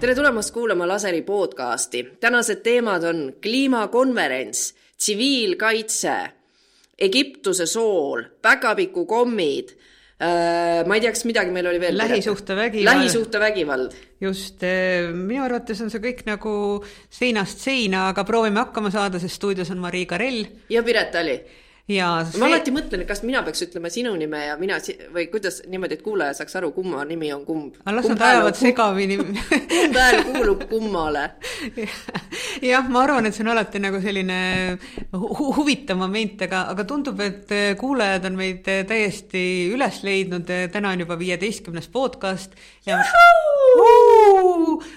tere tulemast kuulama Laseri podcasti. tänased teemad on kliimakonverents, tsiviilkaitse, Egiptuse sool, päkapikukommid äh,. ma ei tea, kas midagi meil oli veel. lähisuhtevägivald. lähisuhtevägivald. just, äh, minu arvates on see kõik nagu seinast seina, aga proovime hakkama saada, sest stuudios on Marii Karell. ja Piret Ali ja see... ma alati mõtlen, et kas mina peaks ütlema sinu nime ja mina si või kuidas niimoodi, et kuulaja saaks aru, kumma nimi on kumb. aga las nad ajavad segamini kumb hääl kuulub kummale? Jah, ma arvan, et see on alati nagu selline hu huvitav moment, aga, aga tundub, et kuulajad on meid täiesti üles leidnud, täna on juba viieteistkümnes podcast ja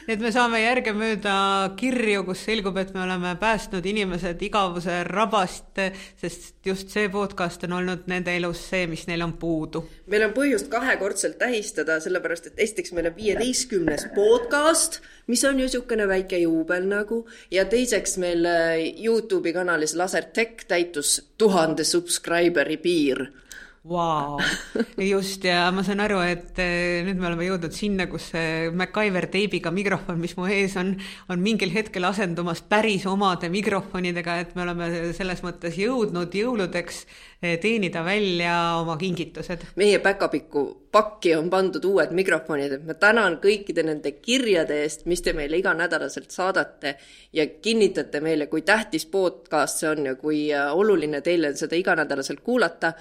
et me saame järgemööda kirju, kus selgub, et me oleme päästnud inimesed igavuse rabast, sest just see podcast on olnud nende elus see, mis neil on puudu. meil on põhjust kahekordselt tähistada, sellepärast et esiteks meil on viieteistkümnes podcast, mis on ju niisugune väike juubel nagu, ja teiseks meil äh, Youtube'i kanalis Lasertech täitus tuhande subscriber'i piir Vau, just ja ma saan aru, et eh, nüüd me oleme jõudnud sinna, kus see MacGyver teibiga mikrofon, mis mu ees on, on mingil hetkel asendumas päris omade mikrofonidega, et me oleme selles mõttes jõudnud jõuludeks eh, teenida välja oma kingitused. meie päkapikku pakki on pandud uued mikrofonid, et ma tänan kõikide nende kirjade eest, mis te meile iganädalaselt saadate ja kinnitate meile, kui tähtis podcast see on ja kui äh, oluline teile on seda iganädalaselt kuulata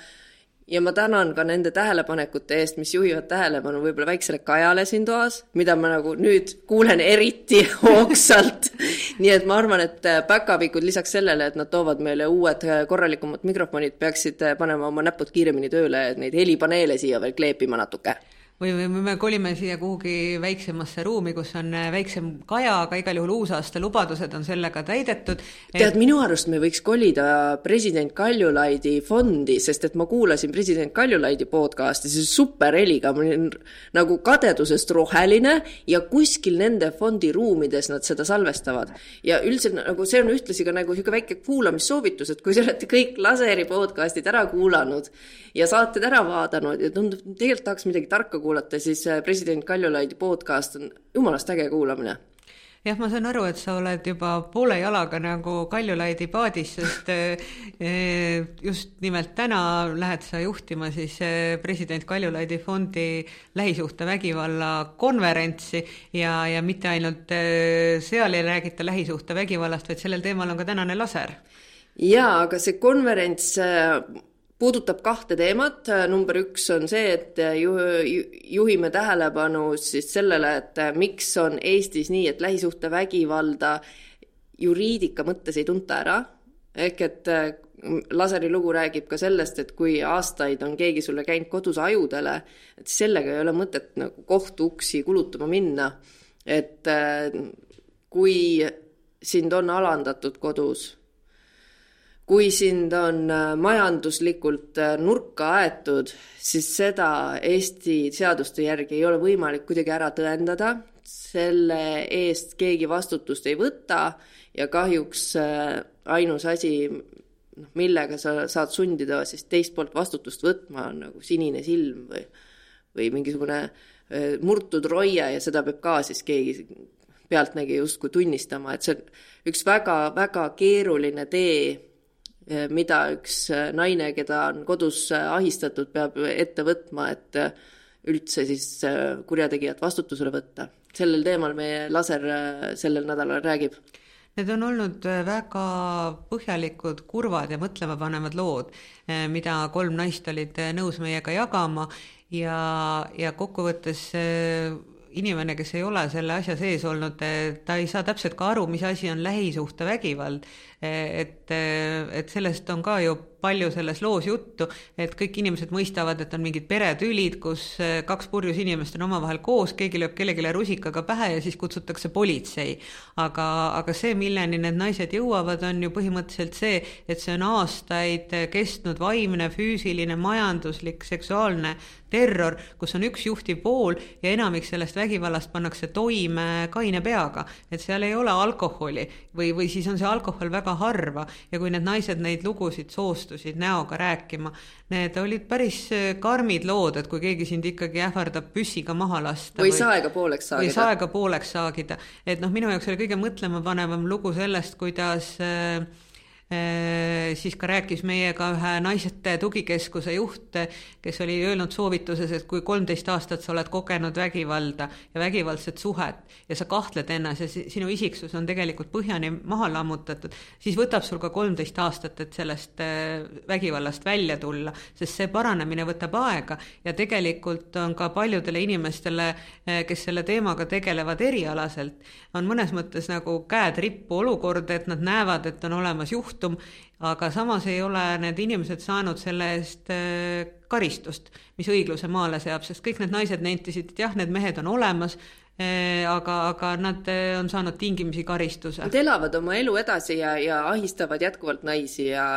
ja ma tänan ka nende tähelepanekute eest, mis juhivad tähelepanu võib-olla väiksele kajale siin toas, mida ma nagu nüüd kuulen eriti hoogsalt. nii et ma arvan, et äh, päkapikud lisaks sellele, et nad toovad meile uued äh, korralikumad mikrofonid, peaksid äh, panema oma näpud kiiremini tööle, et neid helipaneele siia veel kleepima natuke või, või me kolime siia kuhugi väiksemasse ruumi, kus on äh, väiksem kaja, aga igal juhul uusaasta lubadused on sellega täidetud et.... tead, minu arust me võiks kolida president Kaljulaidi fondi, sest et ma kuulasin president Kaljulaidi podcast'i, see super heliga, ma olin nagu kadedusest roheline ja kuskil nende fondi ruumides nad seda salvestavad. ja üldse nagu see on ühtlasi ka nagu niisugune väike kuulamissoovitus, et kui te olete kõik laseri podcast'id ära kuulanud ja saated ära vaadanud ja tundub, tegelikult tahaks midagi tarka kuulata, kuulata, siis äh, president Kaljulaidi podcast on jumalast äge kuulamine jah, ma saan aru, et sa oled juba poole jalaga nagu Kaljulaidi paadis, sest äh, äh, just nimelt täna lähed sa juhtima siis president Kaljulaidi fondi lähisuhtevägivalla konverentsi ja, ja mitte ainult seal ei räägita lähisuhtevägivallast, vaid sellel teemal on ka tänane laser. jaa, aga see konverents puudutab kahte teemat, number üks on see, et juhime tähelepanu siis sellele, et miks on Eestis nii, et lähisuhtevägivalda juriidika mõttes ei tunta ära, ehk et Laseri lugu räägib ka sellest, et kui aastaid on keegi sulle käinud kodus ajudele, et sellega ei ole mõtet nagu kohtuuksi kulutama minna. et kui sind on alandatud kodus kui sind on äh, majanduslikult äh, nurka aetud, siis seda Eesti seaduste järgi ei ole võimalik kuidagi ära tõendada, selle eest keegi vastutust ei võta ja kahjuks äh, ainus asi, noh, millega sa saad sundida siis teist poolt vastutust võtma, on nagu sinine silm või, või mingisugune murtud roie ja seda peab ka siis keegi pealtnägija justkui tunnistama, et see on üks väga-väga keeruline tee mida üks eh, naine, keda on kodus eh, ahistatud, peab ette võtma, et üldse siis kurjategijat vastutusele võtta. sellel teemal meie laser sellel nädalal räägib. Need on olnud väga põhjalikud, kurvad ja mõtlemapanevad lood, mida kolm naist olid nõus meiega jagama ja, ja kokkuvõttes inimene, kes ei ole selle asja sees olnud, ta ei saa täpselt ka aru, mis asi on lähisuhtevägivald. et, et sellest on ka ju palju selles loos juttu, et kõik inimesed mõistavad, et on mingid peretülid, kus eh, kaks purjus inimest on omavahel koos, keegi lööb kellelegi rusikaga pähe ja siis kutsutakse politsei. aga, aga see, milleni need naised jõuavad, on ju põhimõtteliselt see, et see on aastaid kestnud vaimne, füüsiline, majanduslik, seksuaalne terror, kus on üks juhtiv pool ja enamik sellest vägivallast pannakse toime kaine peaga. et seal ei ole alkoholi või, või siis on see alkohol väga harva ja kui need naised neid lugusid soostusid näoga rääkima, need olid päris karmid lood, et kui keegi sind ikkagi ähvardab püssiga maha lasta. või saega pooleks saagida. või saega pooleks saagida, et noh, minu jaoks oli kõige mõtlemapanevam lugu sellest, kuidas äh, Äh, siis ka rääkis meiega ühe naiste tugikeskuse juht, kes oli öelnud soovituses, et kui kolmteist aastat sa oled kogenud vägivalda ja vägivaldset suhet ja sa kahtled ennas ja sinu isiksus on tegelikult põhjani maha lammutatud, siis võtab sul ka kolmteist aastat, et sellest äh, vägivallast välja tulla, sest see paranemine võtab aega ja tegelikult on ka paljudele inimestele, äh, kes selle teemaga tegelevad erialaselt, on mõnes mõttes nagu käed rippu olukord, et nad näevad, et on olemas juht, juhtum, aga samas ei ole need inimesed saanud selle eest äh, karistust, mis õigluse maale seab, sest kõik need naised nentisid, et jah, need mehed on olemas, äh, aga, aga nad äh, on saanud tingimisi karistuse. Nad elavad oma elu edasi ja, ja ahistavad jätkuvalt naisi ja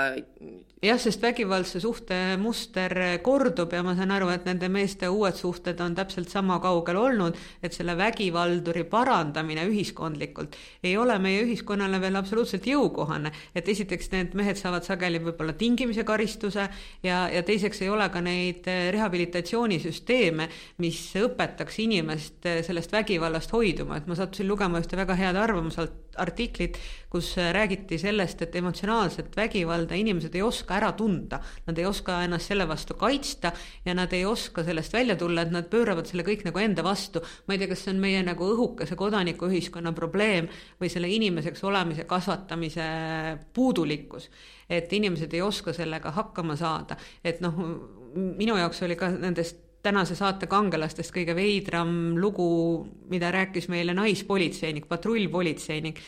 jah, sest vägivaldse suhte muster kordub ja ma saan aru, et nende meeste uued suhted on täpselt sama kaugel olnud, et selle vägivalduri parandamine ühiskondlikult ei ole meie ühiskonnale veel absoluutselt jõukohane. et esiteks need mehed saavad sageli võib-olla tingimisi karistuse ja, ja teiseks ei ole ka neid rehabilitatsioonisüsteeme, mis õpetaks inimest sellest vägivallast hoiduma, et ma sattusin lugema ühte väga head arvamusartiklit, kus räägiti sellest, et emotsionaalset vägivalda inimesed ei oska ära tunda, nad ei oska ennast selle vastu kaitsta ja nad ei oska sellest välja tulla, et nad pööravad selle kõik nagu enda vastu. ma ei tea, kas see on meie nagu õhukese kodanikuühiskonna probleem või selle inimeseks olemise kasvatamise puudulikkus, et inimesed ei oska sellega hakkama saada, et noh, minu jaoks oli ka nendest tänase saate kangelastest kõige veidram lugu, mida rääkis meile naispolitseinik, patrullpolitseinik,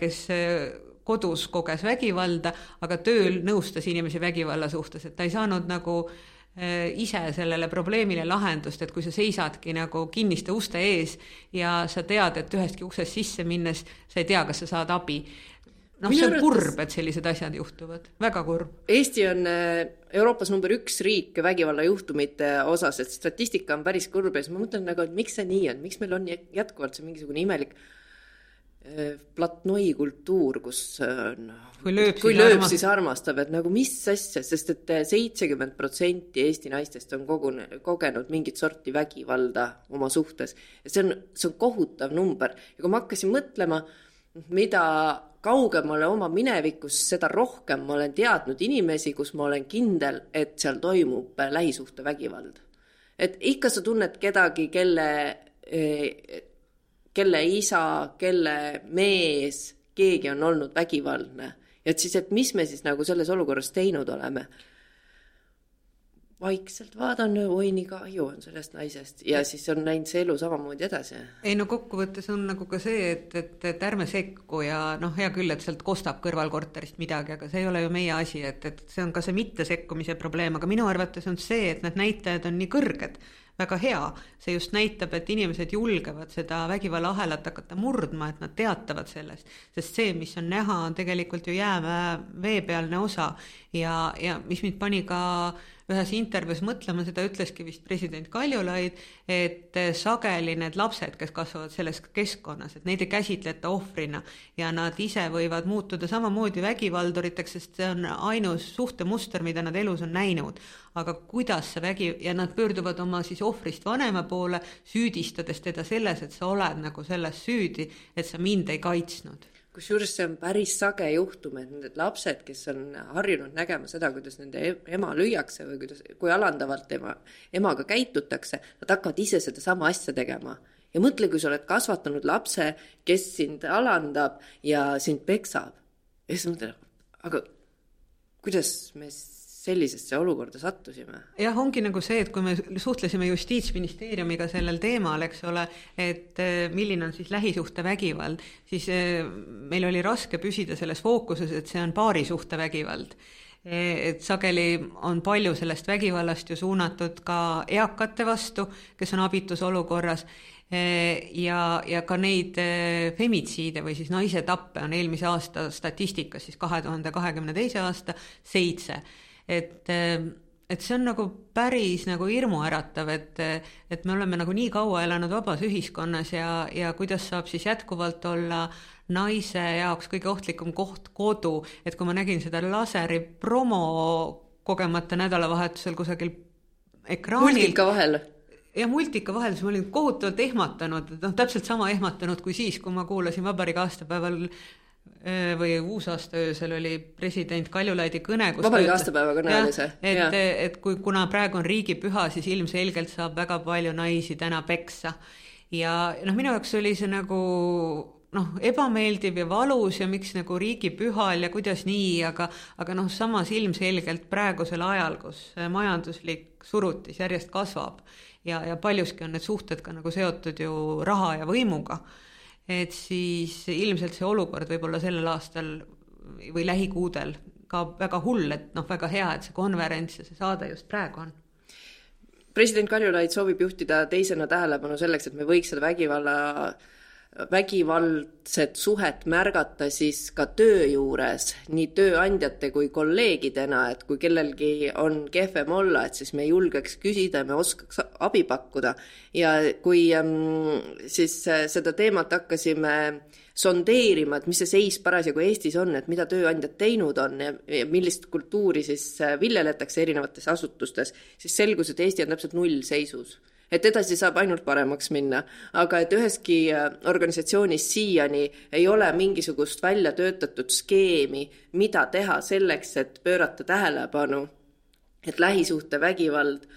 kes kodus koges vägivalda, aga tööl nõustas inimesi vägivalla suhtes, et ta ei saanud nagu äh, ise sellele probleemile lahendust, et kui sa seisadki nagu kinniste uste ees ja sa tead, et ühestki uksest sisse minnes sa ei tea, kas sa saad abi. Noh, see on kurb, et sellised asjad juhtuvad, väga kurb. Eesti on äh, Euroopas number üks riik vägivallajuhtumite osas, et statistika on päris kurb ja siis ma mõtlen nagu, et miks see nii on, miks meil on jätkuvalt see mingisugune imelik platnoi kultuur, kus noh, kui lööb, kui siis, lööb armastab. siis armastab, et nagu mis asja, sest et seitsekümmend protsenti Eesti naistest on kogune, kogenud mingit sorti vägivalda oma suhtes. ja see on, see on kohutav number ja kui ma hakkasin mõtlema, mida kaugemale oma minevikust, seda rohkem ma olen teadnud inimesi, kus ma olen kindel, et seal toimub lähisuhtevägivald. et ikka sa tunned kedagi, kelle kelle isa, kelle mees, keegi on olnud vägivaldne. et siis, et mis me siis nagu selles olukorras teinud oleme. Vaikselt vaatan, oi nii kahju on sellest naisest. Ja siis on läinud see elu samamoodi edasi. ei no kokkuvõttes on nagu ka see, et, et, et ärme sekku ja noh, hea küll, et sealt kostab kõrvalkorterist midagi, aga see ei ole ju meie asi, et, et see on ka see mittesekkumise probleem, aga minu arvates on see, et need näitajad on nii kõrged väga hea, see just näitab, et inimesed julgevad seda vägivallaahelat hakata murdma, et nad teatavad sellest, sest see, mis on näha, on tegelikult ju jäämäe veepealne osa. Ja, ja mis mind pani ka ühes intervjuus mõtlema, seda ütleski vist president Kaljulaid, et sageli need lapsed, kes kasvavad selles keskkonnas, et neid ei käsitleta ohvrina ja nad ise võivad muutuda samamoodi vägivalduriteks, sest see on ainus suhtemuster, mida nad elus on näinud. aga kuidas see vägi ja nad pöörduvad oma siis ohvrist vanema poole, süüdistades teda selles, et sa oled nagu selles süüdi, et sa mind ei kaitsnud kusjuures see on päris sage juhtum, et need lapsed, kes on harjunud nägema seda, kuidas nende ema lüüakse või kuidas, kui alandavalt ema, emaga käitutakse, nad hakkavad ise sedasama asja tegema. ja mõtle, kui sa oled kasvatanud lapse, kes sind alandab ja sind peksab. ja siis mõtled, aga kuidas me sellisesse olukorda sattusime. jah, ongi nagu see, et kui me suhtlesime Justiitsministeeriumiga sellel teemal, eks ole, et eh, milline on siis lähisuhtevägivald, siis eh, meil oli raske püsida selles fookuses, et see on paarisuhtevägivald eh, et sageli on palju sellest vägivallast ju suunatud ka eakate vastu, kes on abitus olukorras ja, ja ka neid femitsiide või siis naise tappe on eelmise aasta statistikas siis kahe tuhande kahekümne teise aasta seitse et äh, et see on nagu päris nagu hirmuäratav, et, et me oleme nagu nii kaua elanud vabas ühiskonnas ja, ja kuidas saab siis jätkuvalt olla naise jaoks kõige ohtlikum koht kodu, et kui ma nägin seda laseri promo kogemata nädalavahetusel kusagil ekraanil. multika vahel ja multika vahel, siis ma olin kohutavalt ehmatanud, noh, täpselt sama ehmatanud kui siis, kui ma kuulasin vabariigi aastapäeval või uusaasta öösel oli president Kaljulaidi kõne. vabariigi aastapäeva kõne oli see. et, et kui, kuna praegu on riigipüha, siis ilmselgelt saab väga palju naisi täna peksa. ja noh, minu jaoks oli see nagu noh, ebameeldiv ja valus ja miks nagu riigipühal ja kuidas nii, aga, aga noh, samas ilmselgelt praegusel ajal, kus majanduslik surutis järjest kasvab ja, ja paljuski on need suhted ka nagu seotud ju raha ja võimuga et siis ilmselt see olukord võib olla sellel aastal või lähikuudel ka väga hull, et noh, väga hea, et see konverents ja see saade just praegu on. President Kaljulaid soovib juhtida teisena tähelepanu selleks, et me võiks seda vägivalla vägivaldset suhet märgata siis ka töö juures, nii tööandjate kui kolleegidena, et kui kellelgi on kehvem olla, et siis me julgeks küsida me oskaks abi pakkuda. ja kui ähm, siis äh, seda teemat hakkasime sondeerima, et mis see seis parasjagu Eestis on, et mida tööandjad teinud on ja, ja millist kultuuri siis äh, viljeletakse erinevates asutustes, siis selgus, et Eesti on täpselt nullseisus et edasi saab ainult paremaks minna, aga et üheski äh, organisatsioonis siiani ei ole mingisugust välja töötatud skeemi, mida teha selleks, et pöörata tähelepanu, et lähisuhtevägivald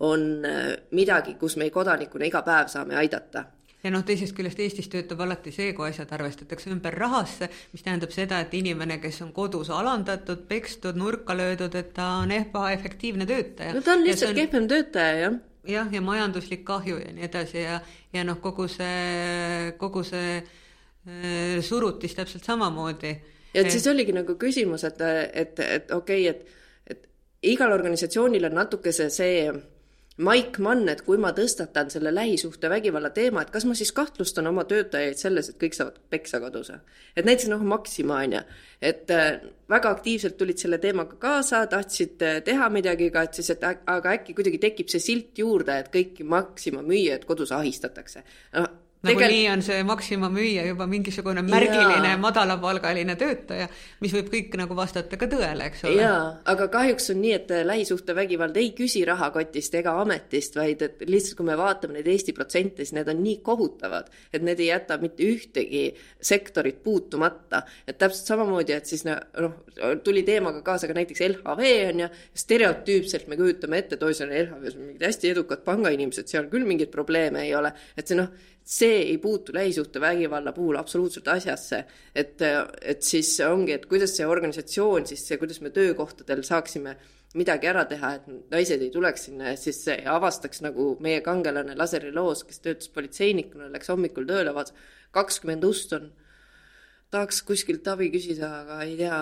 on äh, midagi, kus me kodanikuna iga päev saame aidata. Ja noh, teisest küljest Eestis töötab alati see, kui asjad arvestatakse ümber rahasse, mis tähendab seda, et inimene, kes on kodus alandatud, pekstud, nurka löödud, et ta on ebaefektiivne töötaja. no ta on lihtsalt on... kehvem töötaja, jah jah, ja majanduslik kahju ja nii edasi ja, ja noh, kogu see, kogu see äh, surutis täpselt samamoodi. ja et siis oligi nagu küsimus, et, et, et okei okay,, et, et igal organisatsioonil on natukese see Maik Mann, et kui ma tõstatan selle lähisuhtevägivalla teema, et kas ma siis kahtlustan oma töötajaid selles, et kõik saavad peksa kodus. et näiteks noh, Maxima on ju, et äh, väga aktiivselt tulid selle teemaga kaasa, tahtsid äh, teha midagi ka, et siis, et aga äkki kuidagi tekib see silt juurde, et kõiki Maxima müüjaid kodus ahistatakse. noh nagunii Tegel... on see Maxima müüja juba mingisugune märgiline jaa. madalapalgaline töötaja, mis võib kõik nagu vastata ka tõele, eks ole. jaa, aga kahjuks on nii, et lähisuhtevägivald ei küsi rahakotist ega ametist, vaid et lihtsalt, kui me vaatame neid Eesti protsente, siis need on nii kohutavad, et need ei jäta mitte ühtegi sektorit puutumata. et täpselt samamoodi, et siis noh, tuli teemaga kaasa ka näiteks LHV on ju, stereotüüpselt me kujutame ette, et oi, seal LHV-s on mingid hästi edukad pangainimesed, seal küll mingeid probleeme ei ole, et see noh, see ei puutu lähisuhtevägivalla puhul absoluutselt asjasse. et, et siis ongi, et kuidas see organisatsioon siis, kuidas me töökohtadel saaksime midagi ära teha, et naised ei tuleks sinna ja siis avastaks nagu meie kangelane Laseri loos, kes töötas politseinikuna, läks hommikul tööle, vaatas kakskümmend ust on, tahaks kuskilt abi küsida, aga ei tea,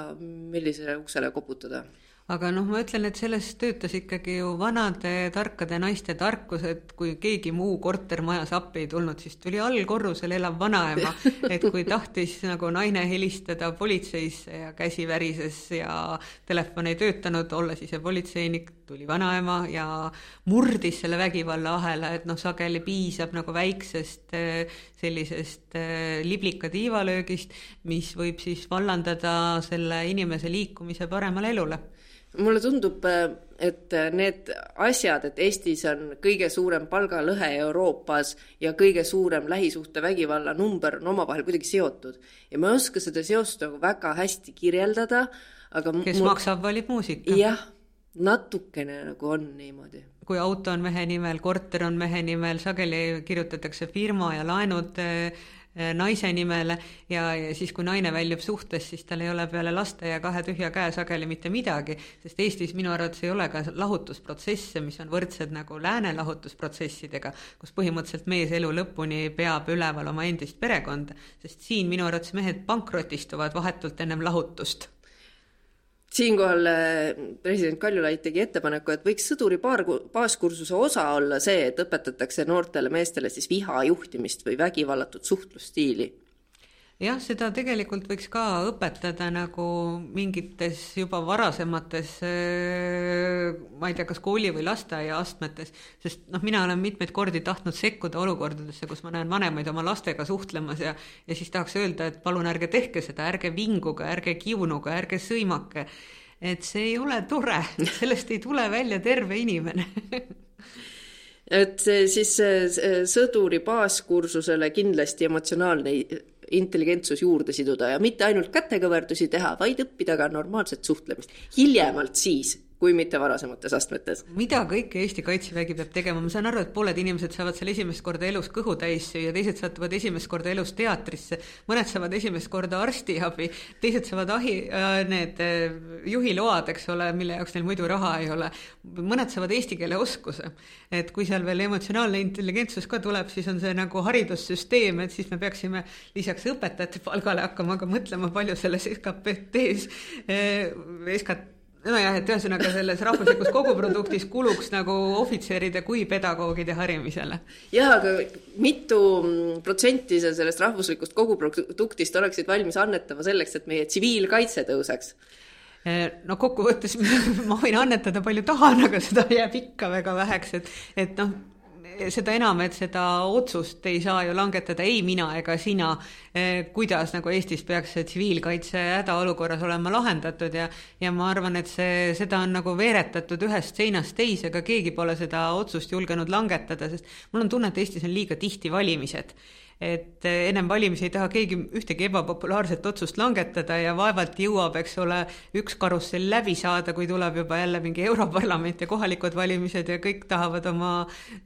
millisele uksele koputada aga noh, ma ütlen, et selles töötas ikkagi ju vanade tarkade naiste tarkus, et kui keegi muu kortermajas appi ei tulnud, siis tuli allkorrusel elav vanaema, et kui tahtis nagu naine helistada politseisse ja käsi värises ja telefon ei töötanud, olles ise politseinik, tuli vanaema ja murdis selle vägivallaahela, et noh, sageli piisab nagu väiksest sellisest liblika tiivalöögist, mis võib siis vallandada selle inimese liikumise paremale elule mulle tundub, et need asjad, et Eestis on kõige suurem palgalõhe Euroopas ja kõige suurem lähisuhtevägivalla number on omavahel kuidagi seotud. ja ma ei oska seda seost nagu väga hästi kirjeldada, aga kes mul... maksab, valib muusika. jah, natukene nagu on niimoodi kui auto on mehe nimel, korter on mehe nimel, sageli kirjutatakse firma ja laenud Äh, naise nimele ja, ja siis, kui naine väljub suhtest, siis tal ei ole peale laste ja kahe tühja käe sageli mitte midagi, sest Eestis minu arvates ei ole ka lahutusprotsesse, mis on võrdsed nagu lääne lahutusprotsessidega, kus põhimõtteliselt mees elu lõpuni peab üleval oma endist perekonda, sest siin minu arvates mehed pankrotistuvad vahetult ennem lahutust siinkohal äh, president Kaljulaid tegi ettepaneku, et võiks sõduri paar, baaskursuse osa olla see, et õpetatakse noortele meestele siis viha juhtimist või vägivallatut suhtlusstiili. Jah, seda tegelikult võiks ka õpetada nagu mingites juba varasemates, äh, ma ei tea, kas kooli või lasteaia astmetes, sest noh, mina olen mitmeid kordi tahtnud sekkuda olukordadesse, kus ma näen vanemaid oma lastega suhtlemas ja ja siis tahaks öelda, et palun ärge tehke seda, ärge vinguge, ärge kiunuge, ärge sõimake. et see ei ole tore, sellest ei tule välja terve inimene et siis sõduri baaskursusele kindlasti emotsionaalne intelligentsus juurde siduda ja mitte ainult kätekõverdusi teha, vaid õppida ka normaalset suhtlemist. hiljemalt siis, kui mitte varasemates astmetes. mida kõike Eesti Kaitsevägi peab tegema, ma saan aru, et pooled inimesed saavad seal esimest korda elus kõhu täis süüa, teised satuvad esimest korda elus teatrisse, mõned saavad esimest korda arstiabi, teised saavad ahi äh,, need äh, juhiload, eks ole, mille jaoks neil muidu raha ei ole. mõned saavad eesti keele oskuse. et kui seal veel emotsionaalne intelligentsus ka tuleb, siis on see nagu haridussüsteem, et siis me peaksime lisaks õpetajate palgale hakkama ka mõtlema, palju selles SKP-s äh,, SKT nojah, et ühesõnaga selles rahvuslikus koguproduktis kuluks nagu ohvitseride kui pedagoogide harimisele. jah, aga mitu protsenti sa sellest rahvuslikust koguproduktist oleksid valmis annetama selleks, et meie tsiviilkaitse tõuseks? Eh, no kokkuvõttes ma võin annetada palju tahan, aga seda jääb ikka väga väheks, et, et noh, seda enam, et seda otsust ei saa ju langetada ei mina ega sina, eh, kuidas nagu Eestis peaks see tsiviilkaitse hädaolukorras olema lahendatud ja ja ma arvan, et see, seda on nagu veeretatud ühest seinast teise, aga keegi pole seda otsust julgenud langetada, sest mul on tunne, et Eestis on liiga tihti valimised et eh, ennem valimisi ei taha keegi ühtegi ebapopulaarset otsust langetada ja vaevalt jõuab, eks ole, üks karussell läbi saada, kui tuleb juba jälle mingi Europarlament ja kohalikud valimised ja kõik tahavad oma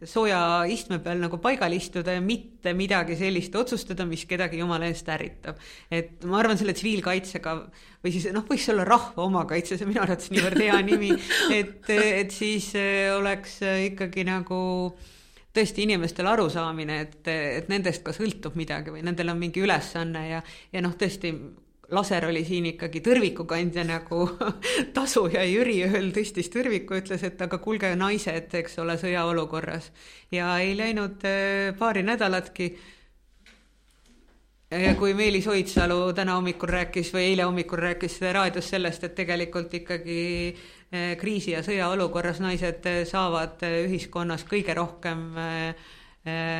sooja istme peal nagu paigal istuda ja mitte midagi sellist otsustada, mis kedagi jumala eest ärritab. et ma arvan, selle tsiviilkaitsega või siis noh, võiks olla rahva omakaitse, see on minu arvates niivõrd hea nimi, et, et siis eh, oleks ikkagi nagu tõesti inimestel arusaamine, et, et nendest ka sõltub midagi või nendel on mingi ülesanne ja, ja noh, tõesti laser oli siin ikkagi tõrvikukandja nagu tasu ja Jüri ööl tõstis tõrviku, ütles, et aga kuulge, naised, eks ole, sõjaolukorras. ja ei läinud äh, paari nädalatki ja kui Meelis Oidsalu täna hommikul rääkis või eile hommikul rääkis raadios sellest, et tegelikult ikkagi eh, kriisi- ja sõjaolukorras naised eh, saavad eh, ühiskonnas kõige rohkem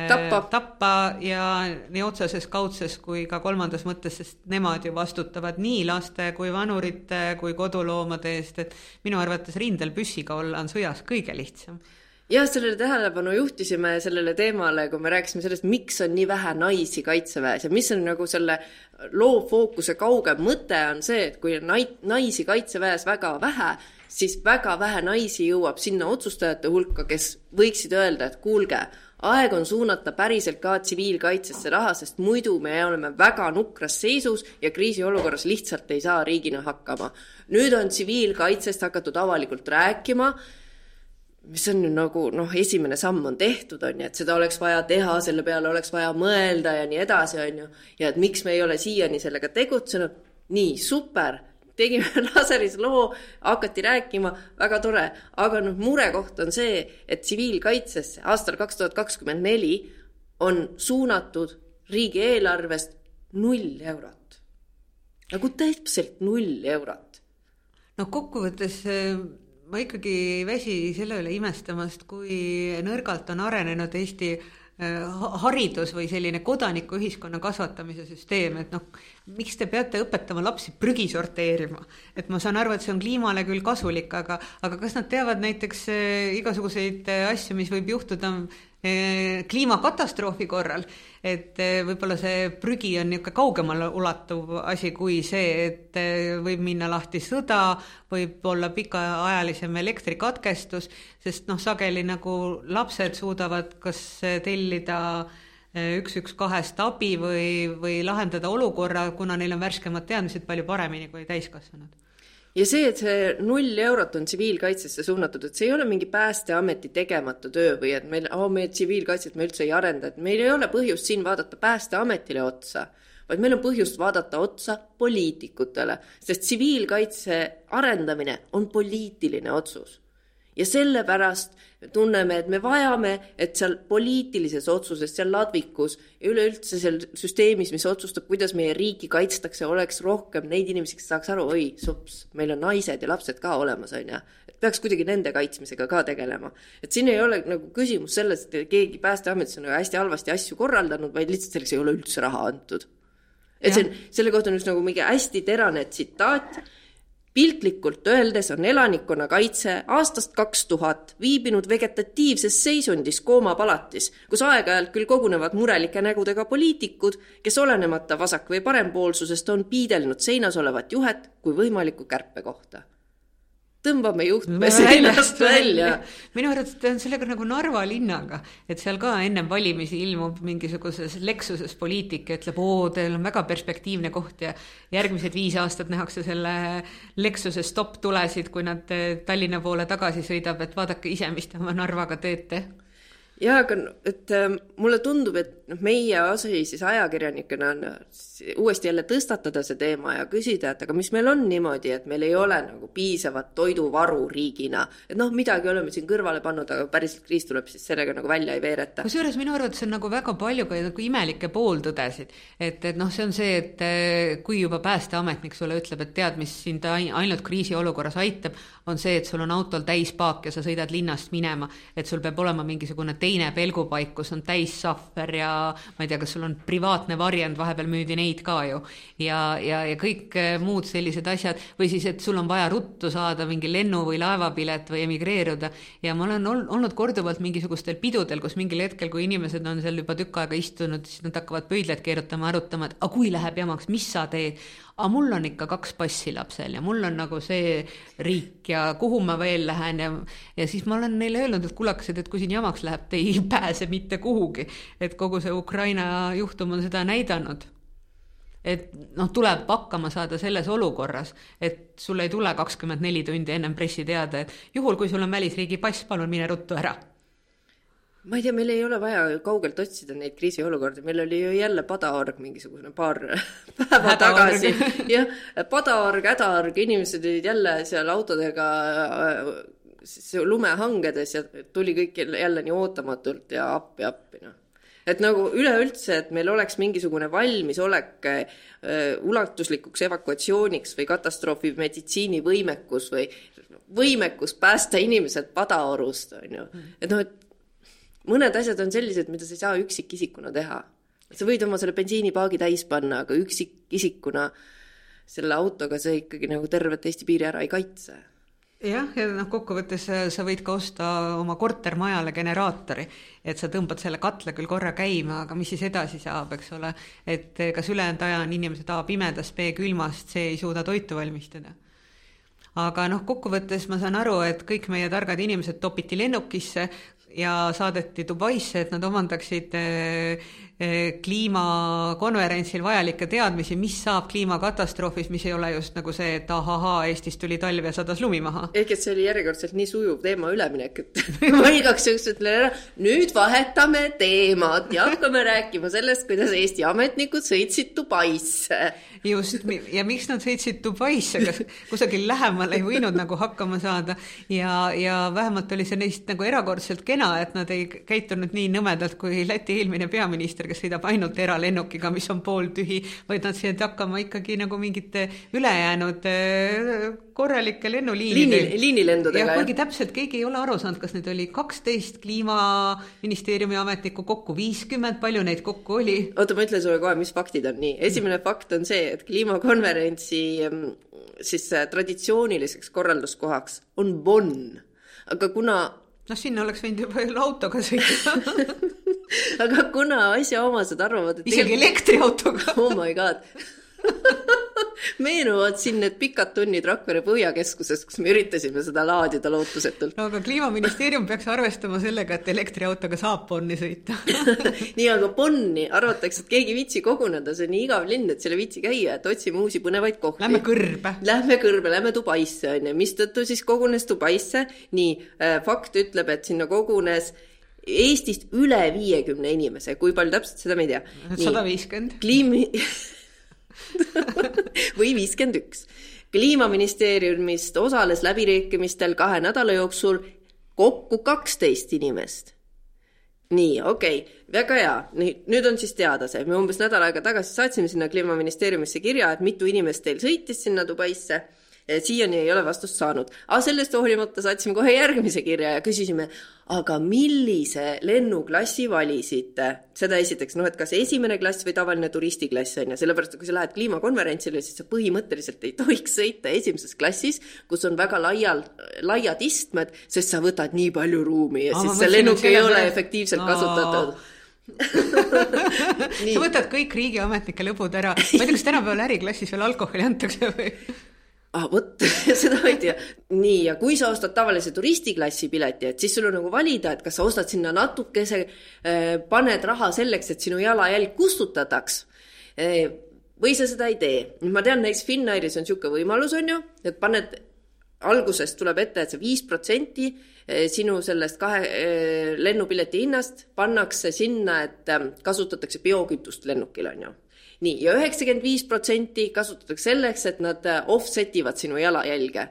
tappa. tappa ja nii otseses, kaudses kui ka kolmandas mõttes, sest nemad ju vastutavad nii laste kui vanurite kui koduloomade eest, et minu arvates rindel püssiga olla on sõjas kõige lihtsam jah, sellele tähelepanu juhtisime sellele teemale, kui me rääkisime sellest, miks on nii vähe naisi kaitseväes ja mis on nagu selle loovfookuse kaugem mõte, on see, et kui nai-, naisi kaitseväes väga vähe, siis väga vähe naisi jõuab sinna otsustajate hulka, kes võiksid öelda, et kuulge, aeg on suunata päriselt ka tsiviilkaitsesse raha, sest muidu me oleme väga nukras seisus ja kriisiolukorras lihtsalt ei saa riigina hakkama. nüüd on tsiviilkaitsest hakatud avalikult rääkima mis on ju nagu noh, esimene samm on tehtud, on ju, et seda oleks vaja teha, selle peale oleks vaja mõelda ja nii edasi, on ju. ja et miks me ei ole siiani sellega tegutsenud, nii super, tegime laseris loo, hakati rääkima, väga tore, aga noh, murekoht on see, et tsiviilkaitsesse aastal kaks tuhat kakskümmend neli on suunatud riigieelarvest null eurot. nagu täpselt null eurot. no kokkuvõttes ma ikkagi ei väsi selle üle imestamast, kui nõrgalt on arenenud Eesti äh, haridus või selline kodanikuühiskonna kasvatamise süsteem, et noh, miks te peate õpetama lapsi prügi sorteerima? et ma saan aru, et see on kliimale küll kasulik, aga, aga kas nad teavad näiteks äh, igasuguseid äh, asju, mis võib juhtuda kliimakatastroofi korral, et võib-olla see prügi on niisugune kaugemale ulatuv asi kui see, et võib minna lahti sõda, võib olla pikaajalisem elektrikatkestus, sest noh, sageli nagu lapsed suudavad kas tellida üks, üks kahest abi või, või lahendada olukorra, kuna neil on värskemad teadmised palju paremini kui täiskasvanud ja see, et see null eurot on tsiviilkaitsesse suunatud, et see ei ole mingi Päästeameti tegemata töö või et meil oh,, meie tsiviilkaitset me üldse ei arenda, et meil ei ole põhjust siin vaadata Päästeametile otsa, vaid meil on põhjust vaadata otsa poliitikutele, sest tsiviilkaitse arendamine on poliitiline otsus. Ja sellepärast me tunneme, et me vajame, et seal poliitilises otsuses, seal ladvikus ja üleüldse seal süsteemis, mis otsustab, kuidas meie riiki kaitstakse, oleks rohkem neid inimesi, kes saaks aru, oi, sups, meil on naised ja lapsed ka olemas, on ju. et peaks kuidagi nende kaitsmisega ka tegelema. et siin ei ole nagu küsimus selles, et keegi Päästeametis on nagu hästi halvasti asju korraldanud, vaid lihtsalt selleks ei ole üldse raha antud. et see on, selle kohta on just nagu mingi hästi terane tsitaat piltlikult öeldes on elanikkonnakaitse aastast kaks tuhat viibinud vegetatiivses seisundis koomapalatis, kus aeg-ajalt küll kogunevad murelike nägudega poliitikud, kes olenemata vasak- või parempoolsusest on piidelnud seinas olevat juhet kui võimalikku kärpekohta tõmbame juhtme seinast välja. minu arvates on sellega nagu Narva linnaga, et seal ka ennem valimisi ilmub mingisuguses Lexuses poliitik ja ütleb, oo, teil on väga perspektiivne koht ja järgmised viis aastat nähakse selle Lexuse stopp-tulesid, kui nad Tallinna poole tagasi sõidab, et vaadake ise, mis te oma Narvaga teete jaa, aga et äh, mulle tundub, et noh, meie asi siis ajakirjanikena on uuesti jälle tõstatada see teema ja küsida, et aga mis meil on niimoodi, et meil ei ole nagu piisavat toiduvaru riigina. et noh, midagi oleme siin kõrvale pannud, aga päriselt kriis tuleb siis sellega nagu välja ei veereta. kusjuures minu arvates on nagu väga palju ka nagu imelikke pooltõdesid. et, et noh, see on see, et äh, kui juba päästeametnik sulle ütleb, et tead, mis sind ainult kriisiolukorras aitab, on see, et sul on autol täis paak ja sa sõidad linnast minema, et sul peab olema mingisugune teine pelgupaik, kus on täis sahver ja ma ei tea, kas sul on privaatne varjend, vahepeal müüdi neid ka ju. ja, ja, ja kõik eh, muud sellised asjad või siis, et sul on vaja ruttu saada mingi lennu- või laevapilet või emigreeruda. ja ma olen ol, olnud korduvalt mingisugustel pidudel, kus mingil hetkel, kui inimesed on seal juba tükk aega istunud, siis nad hakkavad pöidlaid keerutama, arutama, et aga kui läheb jamaks, mis sa teed aga mul on ikka kaks passi lapsel ja mul on nagu see riik ja kuhu ma veel lähen ja, ja siis ma olen neile öelnud, et kullakesed, et kui siin jamaks läheb, te ei pääse mitte kuhugi. et kogu see Ukraina juhtum on seda näidanud. et noh, tuleb hakkama saada selles olukorras, et sul ei tule kakskümmend neli tundi ennem pressiteade, et juhul, kui sul on välisriigi pass, palun mine ruttu ära ma ei tea, meil ei ole vaja kaugelt otsida neid kriisiolukordi, meil oli ju jälle padaorg mingisugune paar päeva tagasi. jah, padaorg, hädaorg, inimesed olid jälle seal autodega lumehangedes ja tuli kõik jälle nii ootamatult ja appi, appi, noh. et nagu üleüldse, et meil oleks mingisugune valmisolek äh, ulatuslikuks evakuatsiooniks või katastroofi meditsiinivõimekus või võimekus päästa inimesed padaorust, on ju. et noh, et mõned asjad on sellised, mida sa ei saa üksikisikuna teha. sa võid oma selle bensiinipaagi täis panna, aga üksikisikuna selle autoga sa ikkagi nagu tervet Eesti piiri ära ei kaitse jah, ja noh, kokkuvõttes sa võid ka osta oma kortermajale generaatori, et sa tõmbad selle katle küll korra käima, aga mis siis edasi saab, eks ole, et kas ülejäänud aja on inimesed A pimedas, B külmast, C ei suuda toitu valmistada. aga noh, kokkuvõttes ma saan aru, et kõik meie targad inimesed topiti lennukisse, ja saadeti Dubaisse, et nad omandaksid eh, eh, kliimakonverentsil vajalikke teadmisi, mis saab kliimakatastroofis, mis ei ole just nagu see, et ahahaa, Eestis tuli talv ja sadas lumi maha. ehk et see oli järjekordselt nii sujuv teema üleminek, et ma igaks juhuks ütlen ära, nüüd vahetame teemat ja hakkame rääkima sellest, kuidas Eesti ametnikud sõitsid Dubaisse. Just, ja miks nad sõitsid Dubaisse, kas kusagil lähemal ei võinud nagu hakkama saada ja, ja vähemalt oli see neist nagu erakordselt kena et nad ei käitunud nii nõmedalt kui Läti eelmine peaminister, kes sõidab ainult eralennukiga, mis on pooltühi, vaid nad said hakkama ikkagi nagu mingite ülejäänud äh, korralike lennuliinide Liini, liinilendudega. kuigi täpselt keegi ei ole aru saanud, kas neid oli kaksteist kliimaministeeriumi ametnikku kokku, viiskümmend, palju neid kokku oli? oota, ma ütlen sulle kohe, mis faktid on nii. esimene fakt on see, et kliimakonverentsi mm, siis äh, traditsiooniliseks korralduskohaks on Bonn. Aga kuna noh, sinna oleks võinud juba ju autoga sõita. Aga kuna asjaomased arvavad, et isegi elektriautoga. Oh my god meenuvad siin need pikad tunnid Rakvere Põhjakeskuses, kus me üritasime seda laadida lootusetult. no aga kliimaministeerium peaks arvestama sellega, et elektriautoga saab Bonni sõita nii, aga Bonni arvatakse, et keegi ei viitsi koguneda, see on nii igav linn, et seal ei viitsi käia, et otsime uusi põnevaid kohti. Lähme kõrbe. Lähme kõrbe, lähme Dubaisse, on ju, mistõttu siis kogunes Dubaisse, nii äh,, fakt ütleb, et sinna kogunes Eestist üle viiekümne inimese, kui palju täpselt, seda me ei tea. sada viiskümmend. kliimi või viiskümmend üks. kliimaministeeriumist osales läbirääkimistel kahe nädala jooksul kokku kaksteist inimest nii, okei okay., väga hea, nii, nüüd on siis teada see, me umbes nädal aega tagasi saatsime sinna kliimaministeeriumisse kirja, et mitu inimest teil sõitis sinna Dubaisse siiani ei ole vastust saanud. aga sellest hoolimata saatsime kohe järgmise kirja ja küsisime, aga millise lennuklassi valisite? seda esiteks, noh, et kas esimene klass või tavaline turistiklass on ju, sellepärast et kui sa lähed kliimakonverentsile, siis sa põhimõtteliselt ei tohiks sõita esimeses klassis, kus on väga laial, laiad istmed, sest sa võtad nii palju ruumi ja Aa, siis see lennuk ei ole efektiivselt Aa. kasutatud sa võtad kõik riigiametnike lõbud ära, ma ei tea, kas tänapäeval äriklassis veel alkoholi antakse või? Ah vot seda ma ei tea. nii, ja kui sa ostad tavalise turistiklassi pileti, et siis sul on nagu valida, et kas sa ostad sinna natukese äh,, paned raha selleks, et sinu jalajälg kustutataks äh, või sa seda ei tee. ma tean, näiteks Finnairis on niisugune võimalus, on ju, et paned, algusest tuleb ette, et see viis protsenti äh, sinu sellest kahe lennupileti hinnast pannakse sinna, et kasutatakse biokütust lennukil, on ju nii, ja üheksakümmend viis protsenti kasutatakse selleks, et nad äh, offset ivad sinu jalajälge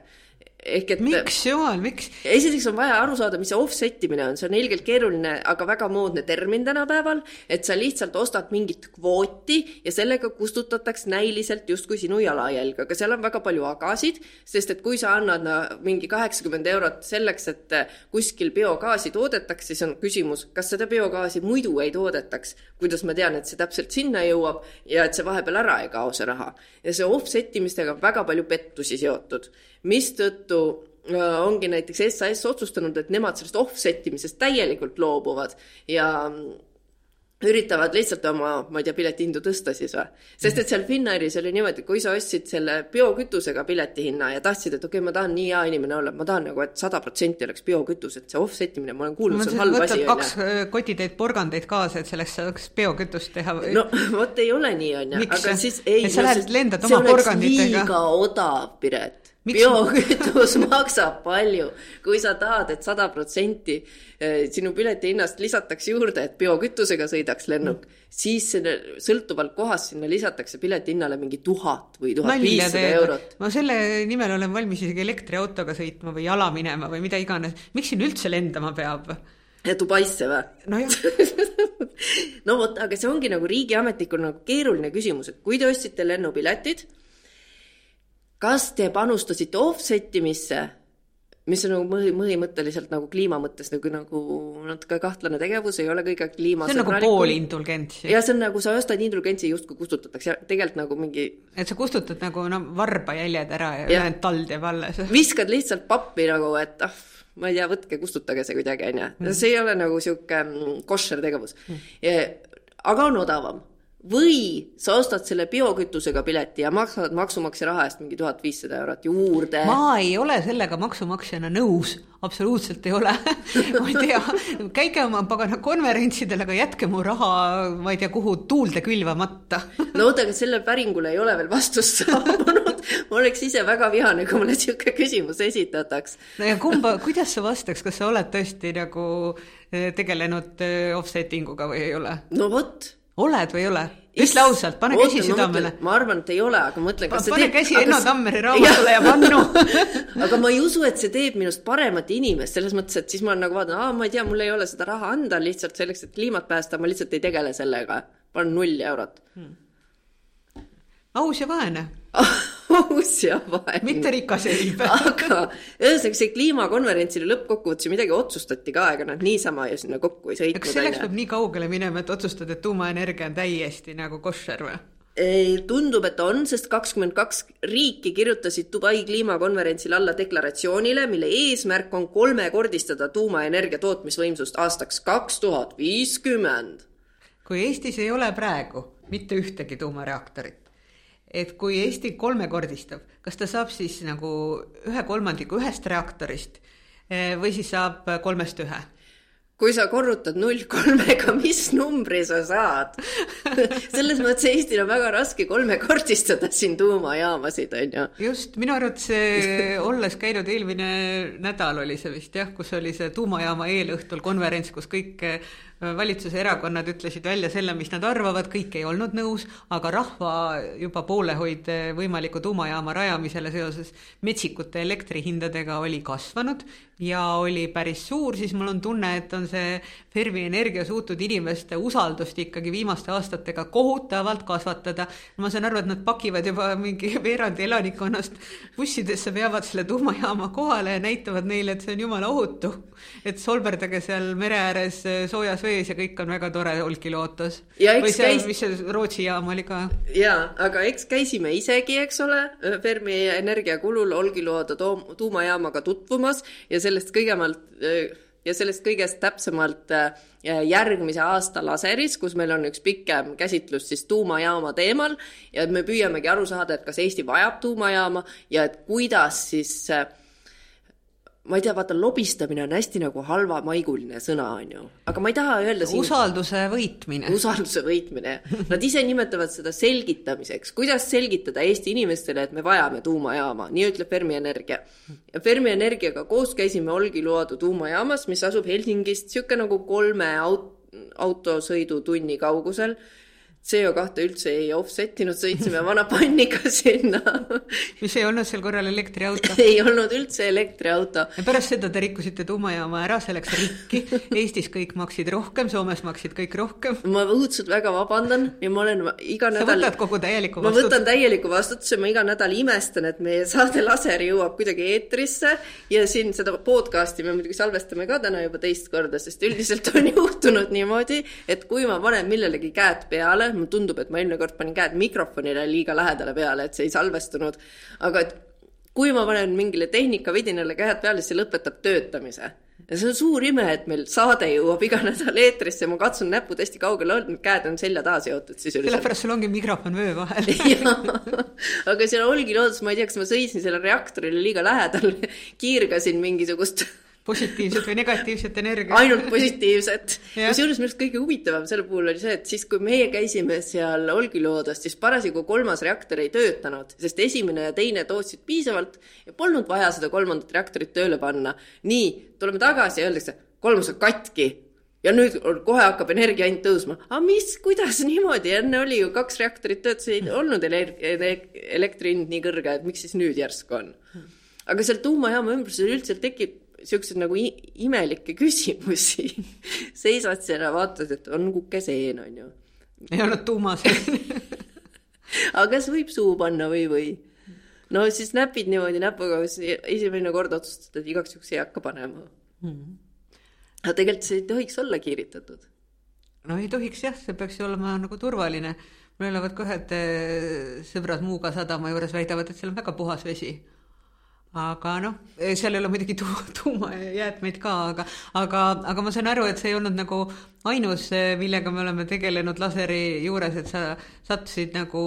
ehk et miks, jumal, miks? esiteks on vaja aru saada, mis see offset imine on, see on ilgelt keeruline, aga väga moodne termin tänapäeval, et sa lihtsalt ostad mingit kvooti ja sellega kustutatakse näiliselt justkui sinu jalajälg, aga seal on väga palju agasid, sest et kui sa annad no, mingi kaheksakümmend eurot selleks, et kuskil biogaasi toodetaks, siis on küsimus, kas seda biogaasi muidu ei toodetaks. kuidas ma tean, et see täpselt sinna jõuab ja et see vahepeal ära ei kao, see raha. ja see offset imistega on väga palju pettusi seotud mistõttu äh, ongi näiteks SAS otsustanud, et nemad sellest offset imisest täielikult loobuvad ja mm, üritavad lihtsalt oma, ma ei tea, piletihindu tõsta siis või? sest et seal Finnairis oli niimoodi, kui sa ostsid selle biokütusega piletihinna ja tahtsid, et okei okay,, ma tahan nii hea inimene olla, ma tahan nagu, et sada protsenti oleks biokütus, et see offset imine, ma olen kuulnud, see on halb asi. kaks äh, kotitäit porgandeid kaasa, et selleks saaks biokütust teha no vot ei ole nii, on ju, aga siis ei. et sa lähed, lendad oma porganditega? liiga odav, Piret biokütus maksab palju, kui sa tahad et, et sada protsenti eh, sinu pileti hinnast lisatakse juurde, et biokütusega sõidaks lennuk mm., siis selle, sõltuvalt kohast sinna lisatakse pileti hinnale mingi tuhat või tuhat viissada eurot. ma selle nimel olen valmis isegi elektriautoga sõitma või jala minema või mida iganes, miks siin üldse lendama peab? ja Dubaisse või? nojah no vot, aga see ongi nagu riigiametnikul nagu keeruline küsimus, et kui te ostsite lennupiletid kas te panustasite offset imisse, mis on nagu mõhi, põhimõtteliselt nagu kliima mõttes nagu, nagu natuke kahtlane tegevus, ei ole kõige kliima see on nagu poolindulgents. ja see on nagu, sa ostad indulgentsi justkui kustutatakse, tegelikult nagu mingi et sa kustutad nagu no varbajäljed ära ja, ja. ülejäänud tald jääb alles. viskad lihtsalt pappi nagu, et ah, ma ei tea, võtke, kustutage see kuidagi, onju. Mm. see ei ole nagu sihuke mm, koššer tegevus mm.. aga on odavam või sa ostad selle biokütusega pileti ja maksad maksumaksja raha eest mingi tuhat viissada eurot juurde. ma ei ole sellega maksumaksjana nõus, absoluutselt ei ole. Ma ei tea, käige oma pagana konverentsidel, aga jätke mu raha, ma ei tea, kuhu tuulde külvamata no oota, aga sellele päringule ei ole veel vastust saabunud. Ma oleks ise väga vihane, kui mulle niisugune küsimus esitataks. no ja kumba, kuidas sa vastaks, kas sa oled tõesti nagu eh, tegelenud eh, offsetting uga või ei ole? no vot oled või ei ole? ütle ausalt, pane Oota, käsi südamele. ma arvan, et ei ole, aga mõtle, kas pane teeb... käsi Enno Tammeri raamatule ja pannu aga ma ei usu, et see teeb minust paremat inimest, selles mõttes, et siis ma nagu vaatan, aa, ma ei tea, mul ei ole seda raha anda lihtsalt selleks, et kliimat päästa, ma lihtsalt ei tegele sellega. panen null eurot hmm aus ja vaene aus ja vaene. mitte rikas iibe aga ühesõnaga see kliimakonverentsile lõppkokkuvõttes ju midagi otsustati ka, ega nad niisama ju sinna kokku ei sõitnud. kas selleks peab nii kaugele minema, et otsustad, et tuumaenergia on täiesti nagu koššer või? tundub, et on, sest kakskümmend kaks riiki kirjutasid Dubai kliimakonverentsil alla deklaratsioonile, mille eesmärk on kolmekordistada tuumaenergia tootmisvõimsust aastaks kaks tuhat viiskümmend. kui Eestis ei ole praegu mitte ühtegi tuumareaktorit, et kui Eesti kolmekordistab, kas ta saab siis nagu ühe kolmandiku ühest reaktorist eh, või siis saab kolmest ühe? kui sa korrutad null kolmega, mis numbri sa saad selles mõttes Eestil on väga raske kolmekordistada siin tuumajaamasid, on ju. just, minu arvates eh, olles käinud eelmine nädal oli see vist jah, kus oli see tuumajaama eelõhtul konverents, kus kõik eh, valitsuse erakonnad ütlesid välja selle, mis nad arvavad, kõik ei olnud nõus, aga rahva juba poolehoid võimaliku tuumajaama rajamisele seoses metsikute elektrihindadega oli kasvanud ja oli päris suur, siis mul on tunne, et on see Fermi Energia suutnud inimeste usaldust ikkagi viimaste aastatega kohutavalt kasvatada. ma saan aru, et nad pakivad juba mingi veerandi elanikkonnast bussidesse, veavad selle tuumajaama kohale ja näitavad neile, et see on jumala ohutu. et solberdage seal mere ääres soojas vees ja kõik on väga tore Olkiluotos. või seal käis..., mis see Rootsi jaam oli ka. jaa, aga eks käisime isegi, eks ole, Fermi Energia kulul Olkiluoto tuumajaamaga tutvumas ja see sellest kõigemalt ja sellest kõigest täpsemalt järgmise aasta laseris, kus meil on üks pikem käsitlus siis tuumajaama teemal ja me püüamegi aru saada, et kas Eesti vajab tuumajaama ja et kuidas siis äh, ma ei tea, vaata, lobistamine on hästi nagu halvamaiguline sõna, on ju, aga ma ei taha öelda siin usalduse võitmine. usalduse võitmine, nad ise nimetavad seda selgitamiseks, kuidas selgitada Eesti inimestele, et me vajame tuumajaama, nii ütleb Fermi Energia. ja Fermi Energiaga koos käisime Olkiluoto tuumajaamas, mis asub Helsingist niisugune nagu kolme aut-, autosõidutunni kaugusel CO2 üldse ei offset inud, sõitsime vana panniga sinna mis ei olnud sel korral elektriauto ei olnud üldse elektriauto. ja pärast seda te rikkusite tuumajaama ära, see läks rikki. Eestis kõik maksid rohkem, Soomes maksid kõik rohkem. ma õudselt väga vabandan ja ma olen iga nädal. sa võtad kogu täieliku vastutuse? ma võtan täieliku vastutuse, ma iga nädal imestan, et meie saade Laser jõuab kuidagi eetrisse ja siin seda podcast'i me muidugi salvestame ka täna juba teist korda, sest üldiselt on juhtunud niimoodi, et kui ma panen millelegi käed peale, mulle tundub, et ma eelmine kord panin käed mikrofonile liiga lähedale peale, et see ei salvestunud. aga et kui ma panen mingile tehnikavidinale käed peale, siis see lõpetab töötamise. ja see on suur ime, et meil saade jõuab iga nädal eetrisse, ma katsun näpud hästi kaugele olnud, käed on selja taha seotud sisuliselt. sellepärast sul ongi mikrofon vöö vahel aga seal oligi loodus, ma ei tea, kas ma sõitsin selle reaktorile liiga lähedal, kiirgasin mingisugust positiivset või negatiivset energiat. ainult positiivset kusjuures minu arust kõige huvitavam selle puhul oli see, et siis, kui meie käisime seal Olkiluodos, siis parasjagu kolmas reaktor ei töötanud, sest esimene ja teine tootsid piisavalt ja polnud vaja seda kolmandat reaktorit tööle panna. nii, tuleme tagasi ja öeldakse, kolmas on katki ja nüüd kohe hakkab energia hind tõusma. aga mis, kuidas niimoodi, enne oli ju kaks reaktorit töötasid, ei olnud elektri hind nii kõrge, et miks siis nüüd järsku on? aga seal tuumajaama ümbruses üldse tekib siukseid nagu imelikke küsimusi seisad seal ja vaatad, et on kukeseen, on ju. ei olnud tuumaseen aga kas võib suhu panna või, või? no siis näpid niimoodi näpuga, esimene kord otsustad, et igaks juhuks ei hakka panema mm. -hmm. aga tegelikult see ei tohiks olla kiiritatud. no ei tohiks jah, see peaks ju olema nagu turvaline. mul elavad ka ühed eh, sõbrad Muuga sadama juures, väidavad, et seal on väga puhas vesi aga noh, seal ei ole muidugi tu-, tuumajäätmeid ka, aga, aga, aga ma saan aru, et see ei olnud nagu ainus, millega me oleme tegelenud laseri juures, et sa sattusid nagu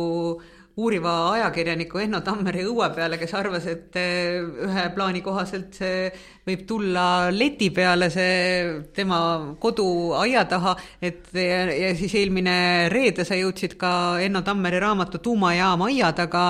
uuriva ajakirjaniku Enno Tammeri õue peale, kes arvas, et eh, ühe plaani kohaselt see võib tulla leti peale, see tema koduaia taha, et ja, ja siis eelmine reede sa jõudsid ka Enno Tammeri raamatu Tuumajaam aia taga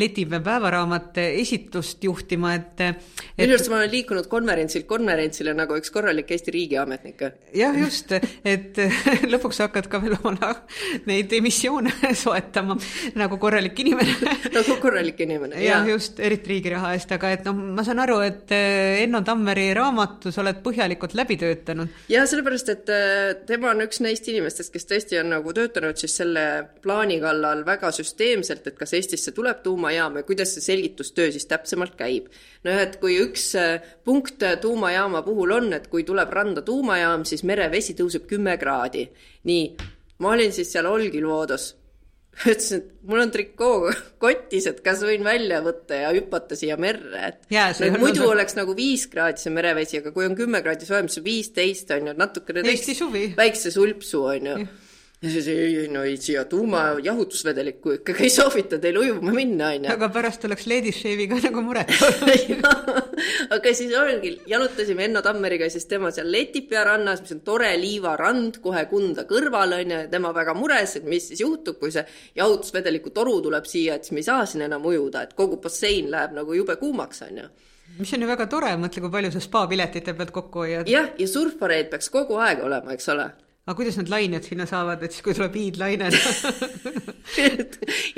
letipäev päevaraamat esitlust juhtima, et, et.... minu arust ma olen liikunud konverentsilt konverentsile nagu üks korralik Eesti riigiametnik. jah, just, et lõpuks hakkad ka veel oma neid emissioone soetama nagu korralik korralik inimene nagu korralik inimene, jah. just, eriti riigi raha eest, aga et noh, ma saan aru, et eh, Enno Tammeri raamatus oled põhjalikult läbi töötanud. ja sellepärast, et eh, tema on üks neist inimestest, kes tõesti on nagu töötanud siis selle plaani kallal väga süsteemselt, et kas Eestisse tuleb tuumajaam ja kuidas see selgitustöö siis täpsemalt käib. noh, et kui üks eh, punkt tuumajaama puhul on, et kui tuleb randa tuumajaam, siis merevesi tõuseb kümme kraadi. nii, ma olin siis seal Olkiluodos ütlesin, et mul on trikoo kotis, et kas võin välja võtta ja hüpata siia merre, et yeah, no, muidu olnud... oleks nagu viis kraadi see merevesi, aga kui on kümme kraadi soojem, siis viisteist on ju, natukene Eesti suvi. väikse sulpsu on ju yeah ja siis ei, no ei, siia tuumajahutusvedelikku ikkagi ei soovita teil ujuma minna, onju. aga pärast oleks Lady Shave'iga nagu muret aga siis ongi, jalutasime Enno Tammeriga siis tema seal Letipea rannas, mis on tore liivarand kohe Kunda kõrval, onju, ja tema väga mures, et mis siis juhtub, kui see jahutusvedeliku toru tuleb siia, et siis me ei saa siin enam ujuda, et kogu bassein läheb nagu jube kuumaks, onju mis on ju väga tore, mõtle, kui palju sa spa piletite pealt kokku hoiad. jah, ja surfareid peaks kogu aeg olema, eks ole aga kuidas need lained sinna saavad, et siis kui tuleb hiidlaine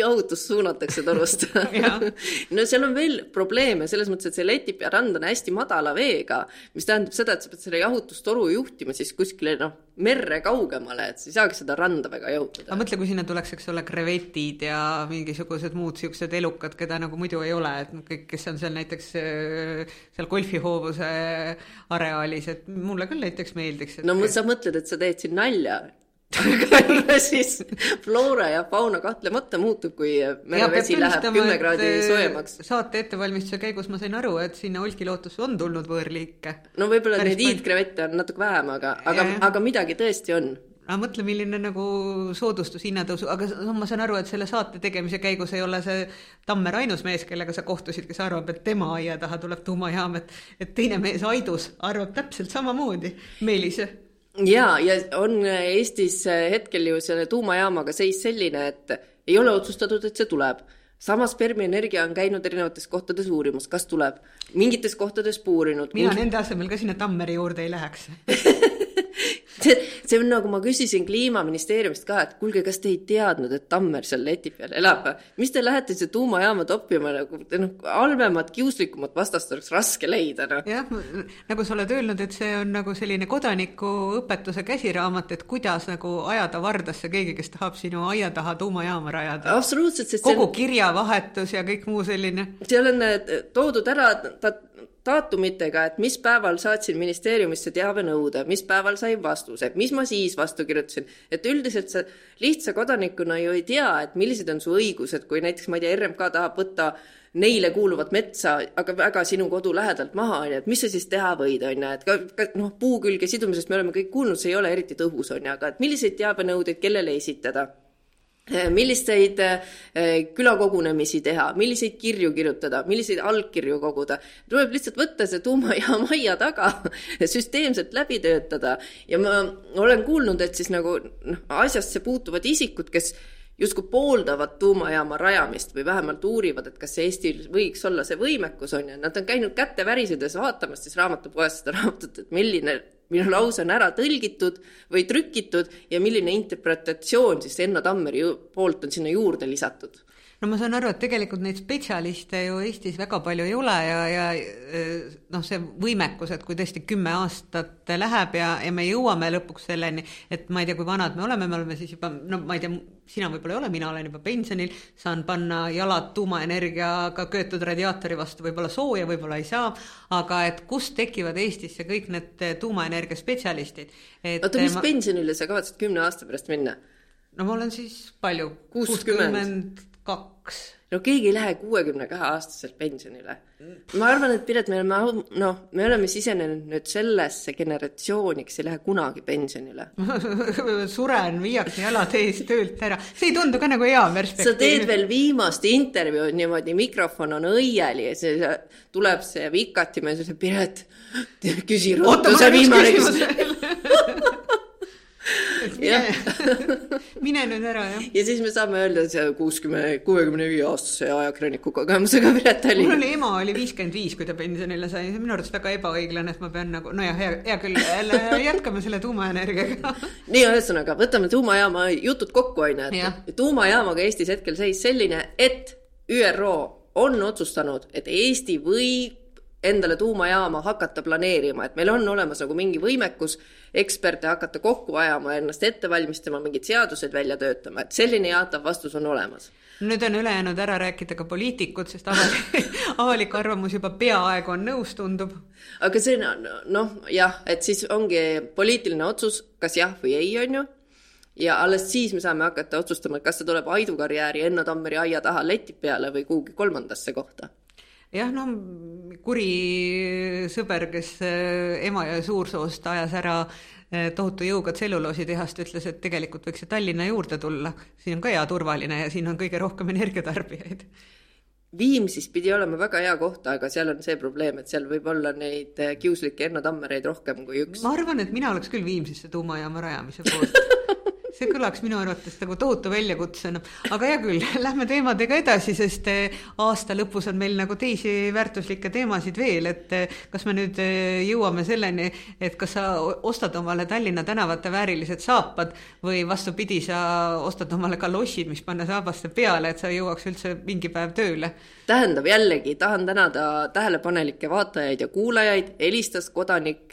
jahutus suunatakse torust. No seal on veel probleeme selles mõttes, et see Letipea rand on hästi madala veega, mis tähendab seda, et sa pead selle jahutustoru juhtima siis kuskile noh, merre kaugemale, et sa ei saagi seda randa väga jahutada. aga mõtle, kui sinna tuleks, eks ole, krevetid ja mingisugused muud niisugused elukad, keda nagu muidu ei ole, et kõik, kes on seal näiteks äh, seal golfihoovuse areaalis, et mulle küll näiteks meeldiks et.... no sa mõtled, et sa teed siin nalja aga siis floora ja fauna kahtlemata muutub, kui merevesi läheb kümme kraadi äh, soojemaks. saate ettevalmistuse käigus ma sain aru, et sinna Olkilootusse on tulnud võõrliike. no võib-olla neid hiidkrevette on natuke vähem, aga, aga, aga midagi tõesti on aga mõtle, milline nagu soodustus hinnatõusu, aga ma saan aru, et selle saate tegemise käigus ei ole see Tammer ainus mees, kellega sa kohtusid, kes arvab, et tema aia taha tuleb tuumajaam, et et teine mees, Aidus, arvab täpselt samamoodi, Meelis ja, ja on Eestis hetkel ju selle tuumajaamaga seis selline, et ei ole otsustatud, et see tuleb. samas Permi Energia on käinud erinevates kohtades uurimas, kas tuleb, mingites kohtades puurinud. mina mingi... nende asemel ka sinna Tammeri juurde ei läheks see, see on nagu ma küsisin Kliimaministeeriumist ka, et kuulge, kas te ei teadnud, et Tammer seal leti peal elab? mis te lähete siia tuumajaama toppima nagu, noh, halvemat, kiuslikumat vastast oleks raske leida, noh. jah, nagu sa oled öelnud, et see on nagu selline kodanikuõpetuse käsiraamat, et kuidas nagu ajada vardasse keegi, kes tahab sinu aia taha tuumajaama rajada. absoluutselt, sest kogu on... kirjavahetus ja kõik muu selline. seal on eh, toodud ära, ta daatumitega, et mis päeval saatsin ministeeriumisse teabenõude, mis päeval sain vastuse, mis ma siis vastu kirjutasin. et üldiselt sa lihtsa kodanikuna ju ei tea, et millised on su õigused, kui näiteks ma ei tea, RMK tahab võtta neile kuuluvat metsa, aga väga sinu kodu lähedalt maha, on ju, et mis sa siis teha võid, on ju, et ka, ka noh, puu külge sidumisest me oleme kõik kuulnud, see ei ole eriti tõhus, on ju, aga et milliseid teabenõudeid kellele esitada Eh, milliseid eh, külakogunemisi teha, milliseid kirju kirjutada, milliseid allkirju koguda. tuleb lihtsalt võtta see tuumajaam aia taga, süsteemselt läbi töötada ja ma olen kuulnud, et siis nagu noh, asjasse puutuvad isikud, kes justkui pooldavad tuumajaama rajamist või vähemalt uurivad, et kas Eestil võiks olla see võimekus, on ju, nad on käinud käte värisedes vaatamas siis raamatupoes seda raamatut, et milline minu lause on ära tõlgitud või trükitud ja milline interpretatsioon siis Enno Tammeri poolt on sinna juurde lisatud no ma saan aru, et tegelikult neid spetsialiste ju Eestis väga palju ei ole ja, ja noh, see võimekus, et kui tõesti kümme aastat läheb ja, ja me jõuame lõpuks selleni, et ma ei tea, kui vanad me oleme, me oleme siis juba, no ma ei tea, sina võib-olla ei ole, mina olen juba pensionil, saan panna jalad tuumaenergiaga köetud radiaatori vastu võib-olla sooja, võib-olla ei saa, aga et kust tekivad Eestisse kõik need tuumaenergia spetsialistid. oota, mis ma... pensionile sa kavatsed kümne aasta pärast minna? no ma olen siis palju? kuuskümmend kaks. no keegi ei lähe kuuekümne kahe aastaselt pensionile. ma arvan, et Piret, me oleme, noh, me oleme sisenenud nüüd sellesse generatsiooni, kes ei lähe kunagi pensionile suren, viiakse jalad ees töölt ära, see ei tundu ka nagu hea perspektiiv. sa teed veel viimast intervjuud niimoodi, mikrofon on õieli ja siis tuleb see vikatimees ja ütleb, Piret, küsi ruttu, see viimane küsimus mine, mine nüüd ära, jah. ja siis me saame öelda, et see kuuskümmend, kuuekümne viie aastase ajakirjaniku kogemusega Piret Tali. mul oli ema oli viiskümmend viis, kui ta pensionile sai, see on minu arust väga ebaõiglane, et ma pean nagu, nojah, hea, hea küll, jätkame selle tuumaenergiaga nii, ühesõnaga, võtame tuumajaama jutud kokku, on ju, et tuumajaamaga Eestis hetkel seis selline, et ÜRO on otsustanud, et Eesti võib endale tuumajaama hakata planeerima, et meil on olemas nagu mingi võimekus eksperte hakata kokku ajama, ennast ette valmistama, mingid seadused välja töötama, et selline jaatav vastus on olemas. nüüd on ülejäänud ära rääkida ka poliitikud, sest avalik, avalik arvamus juba peaaegu on nõus, tundub. aga see on noh, jah, et siis ongi poliitiline otsus, kas jah või ei, on ju ja alles siis me saame hakata otsustama, et kas see tuleb Aidu karjääri Enno Tammeri aia taha leti peale või kuhugi kolmandasse kohta jah, no kuri sõber, kes äh, Emajõe suursoost ajas ära äh, tohutu jõuga tselluloositehast, ütles, et tegelikult võiks see Tallinna juurde tulla. siin on ka hea turvaline ja siin on kõige rohkem energiatarbijaid. Viimsis pidi olema väga hea koht, aga seal on see probleem, et seal võib olla neid äh, kiuslikke Enno Tammereid rohkem kui üks. ma arvan, et mina oleks küll Viimsisse tuumajaama rajamise poolt see kõlaks minu arvates nagu tohutu väljakutsena. aga hea küll, lähme teemadega edasi, sest eh, aasta lõpus on meil nagu teisi väärtuslikke teemasid veel, et eh, kas me nüüd eh, jõuame selleni, et kas sa ostad omale Tallinna tänavate väärilised saapad või vastupidi, sa ostad omale kalossid, mis panna saabaste peale, et sa jõuaks üldse mingi päev tööle? tähendab jällegi, tahan tänada tähelepanelikke vaatajaid ja kuulajaid, helistas kodanik,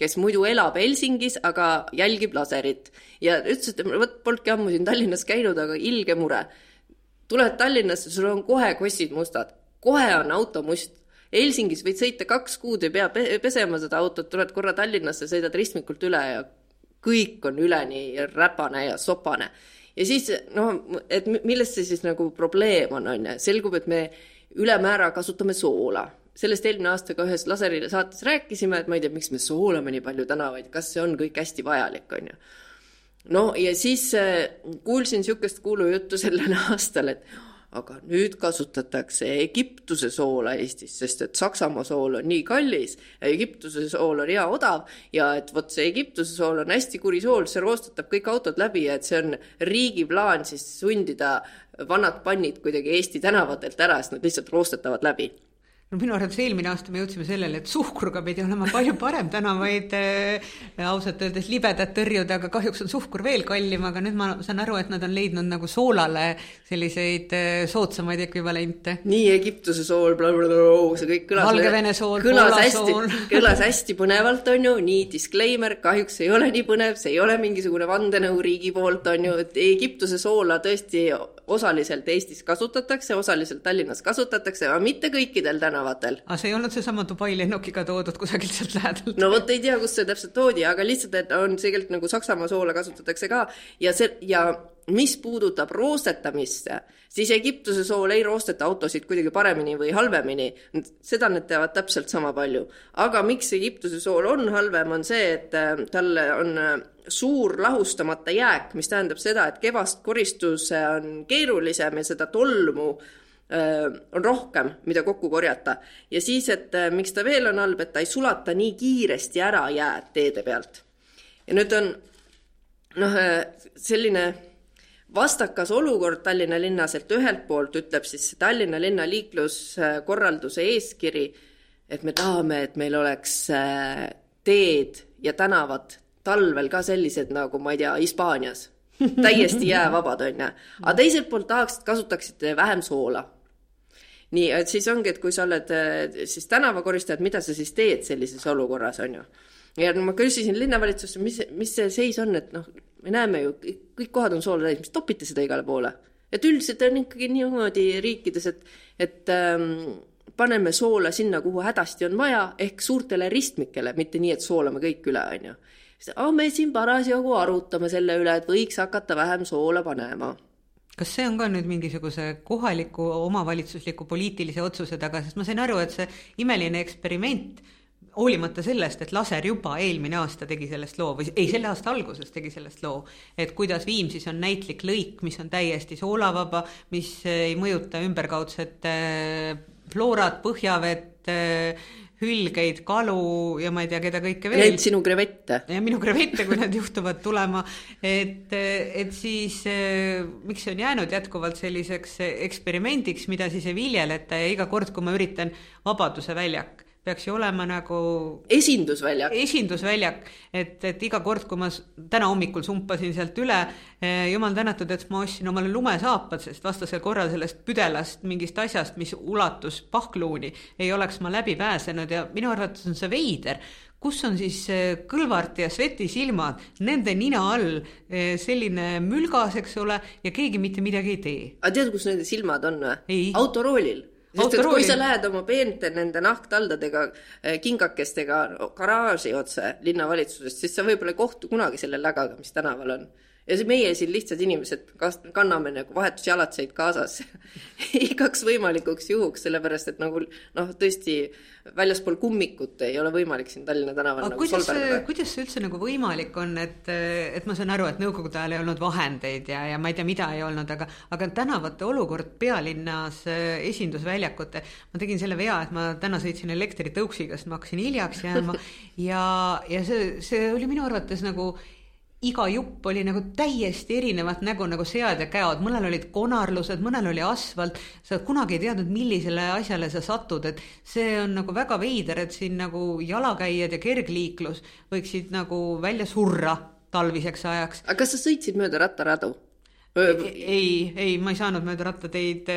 kes muidu elab Helsingis, aga jälgib laserit ja ütles, et vot polnudki ammu siin Tallinnas käinud, aga ilge mure. tuled Tallinnasse, sul on kohe kossid mustad, kohe on auto must. Helsingis võid sõita kaks kuud, ei pea pesema seda autot, tuled korra Tallinnasse, sõidad ristmikult üle ja kõik on üleni räpane ja sopane. ja siis noh, et milles see siis nagu probleem on, on ju, selgub, et me ülemäära kasutame soola sellest eelmine aasta ka ühes laserile saates rääkisime, et ma ei tea, miks me soolame nii palju tänavaid, kas see on kõik hästi vajalik, on ju no ja siis äh, kuulsin niisugust kuulujuttu sellel aastal, et aga nüüd kasutatakse Egiptuse soola Eestis, sest et Saksamaa sool on nii kallis Egiptuse sool on hea odav ja et vot see Egiptuse sool on hästi kuri sool, see roostetab kõik autod läbi ja et see on riigi plaan siis sundida vanad pannid kuidagi Eesti tänavatelt ära, sest nad lihtsalt roostetavad läbi no minu arvates eelmine aasta me jõudsime sellele, et suhkruga pidi olema palju parem. Tänavaid äh, ausalt öeldes libedat tõrjuda, aga kahjuks on suhkur veel kallim, aga nüüd ma saan aru, et nad on leidnud nagu soolale selliseid äh, soodsamaid ekvivalente. nii, Egiptuse sool, see kõik kõlas Valgevene sool, kõlas hästi, kõlas hästi põnevalt, on ju, nii disclaimer, kahjuks ei ole nii põnev, see ei ole mingisugune vandenõu riigi poolt, on ju, et Egiptuse soola tõesti osaliselt Eestis kasutatakse, osaliselt Tallinnas kasutatakse, aga mitte kõikidel tänavatel. aga see ei olnud seesama Dubai lennukiga toodud kusagilt sealt lähedalt? no vot ei tea, kust see täpselt toodi, aga lihtsalt, et on tegelikult nagu Saksamaa soola kasutatakse ka ja see ja mis puudutab roostetamist, siis Egiptuse sool ei roosteta autosid kuidagi paremini või halvemini, seda nad teavad täpselt sama palju. aga miks Egiptuse sool on halvem, on see, et äh, tal on äh, suur lahustamata jääk, mis tähendab seda, et kevast koristus on keerulisem ja seda tolmu on rohkem, mida kokku korjata. ja siis, et miks ta veel on halb, et ta ei sulata nii kiiresti ära jääd teede pealt. ja nüüd on noh, selline vastakas olukord Tallinna linnas, et ühelt poolt ütleb siis Tallinna linna liikluskorralduse eeskiri, et me tahame, et meil oleks teed ja tänavad talvel ka sellised nagu ma ei tea, Hispaanias, täiesti jäävabad, on ju. aga teiselt poolt tahaks, et kasutaksite vähem soola. nii, et siis ongi, et kui sa oled äh, siis tänavakoristajad, mida sa siis teed sellises olukorras, on ju. ja ma küsisin linnavalitsusse, mis, mis see seis on, et noh, me näeme ju, kõik kohad on soola täis, mis topite seda igale poole? et üldiselt on ikkagi niimoodi riikides, et, et ähm, paneme soola sinna, kuhu hädasti on vaja, ehk suurtele ristmikele, mitte nii, et soolame kõik üle, on ju. me siin parasjagu arutame selle üle, et võiks hakata vähem soola panema kas see on ka nüüd mingisuguse kohaliku omavalitsusliku poliitilise otsuse taga, sest ma sain aru, et see imeline eksperiment hoolimata sellest, et Laser juba eelmine aasta tegi sellest loo või ei, selle aasta alguses tegi sellest loo, et kuidas Viimsis on näitlik lõik, mis on täiesti soolavaba, mis ei mõjuta ümberkaudset äh, floorat, põhjavett, äh, hülgeid, kalu ja ma ei tea, keda kõike veel. Neid sinu krevette. ja minu krevette, kui need juhtuvad tulema, et, et siis miks see on jäänud jätkuvalt selliseks eksperimendiks, mida siis ei viljeleta ja iga kord, kui ma üritan Vabaduse väljak peaks ju olema nagu esindusväljak. esindusväljak, et, et iga kord, kui ma täna hommikul sumpasin sealt üle eh,, jumal tänatud, et ma ostsin omale lumesaapad, sest vastasel korral sellest püdelast, mingist asjast, mis ulatus pahkluuni, ei oleks ma läbi pääsenud ja minu arvates on see veider, kus on siis eh, Kõlvart ja Sveti silmad, nende nina all eh, selline mülgas, eks ole, ja keegi mitte midagi ei tee. aga tead, kus nende silmad on või? autoroolil sest et kui sa lähed oma peente nende nahktaldadega, eh, kingakestega garaaži otse linnavalitsusest, siis sa võib-olla ei kohtu kunagi selle lägaga, mis tänaval on ja see meie siin lihtsad inimesed kas-, kanname nagu vahetusjalatseid kaasas igaks võimalikuks juhuks, sellepärast et nagu noh, tõesti väljaspool kummikut ei ole võimalik siin Tallinna tänaval aga nagu kuidas, kuidas see üldse nagu võimalik on, et, et ma saan aru, et nõukogude ajal ei olnud vahendeid ja, ja ma ei tea, mida ei olnud, aga aga tänavate olukord pealinnas, esindusväljakute, ma tegin selle vea, et ma täna sõitsin elektritõuksiga, sest ma hakkasin hiljaks jääma. Ja, ja see, see oli minu arvates nagu iga jupp oli nagu täiesti erinevat nägu nagu sead ja käod, mõnel olid konarlused, mõnel oli asfalt, sa kunagi ei teadnud, millisele asjale sa satud, et see on nagu väga veider, et siin nagu jalakäijad ja kergliiklus võiksid nagu välja surra talviseks ajaks. aga kas sa sõitsid mööda rattaradu? ei, ei, ma ei saanud mööda rattateid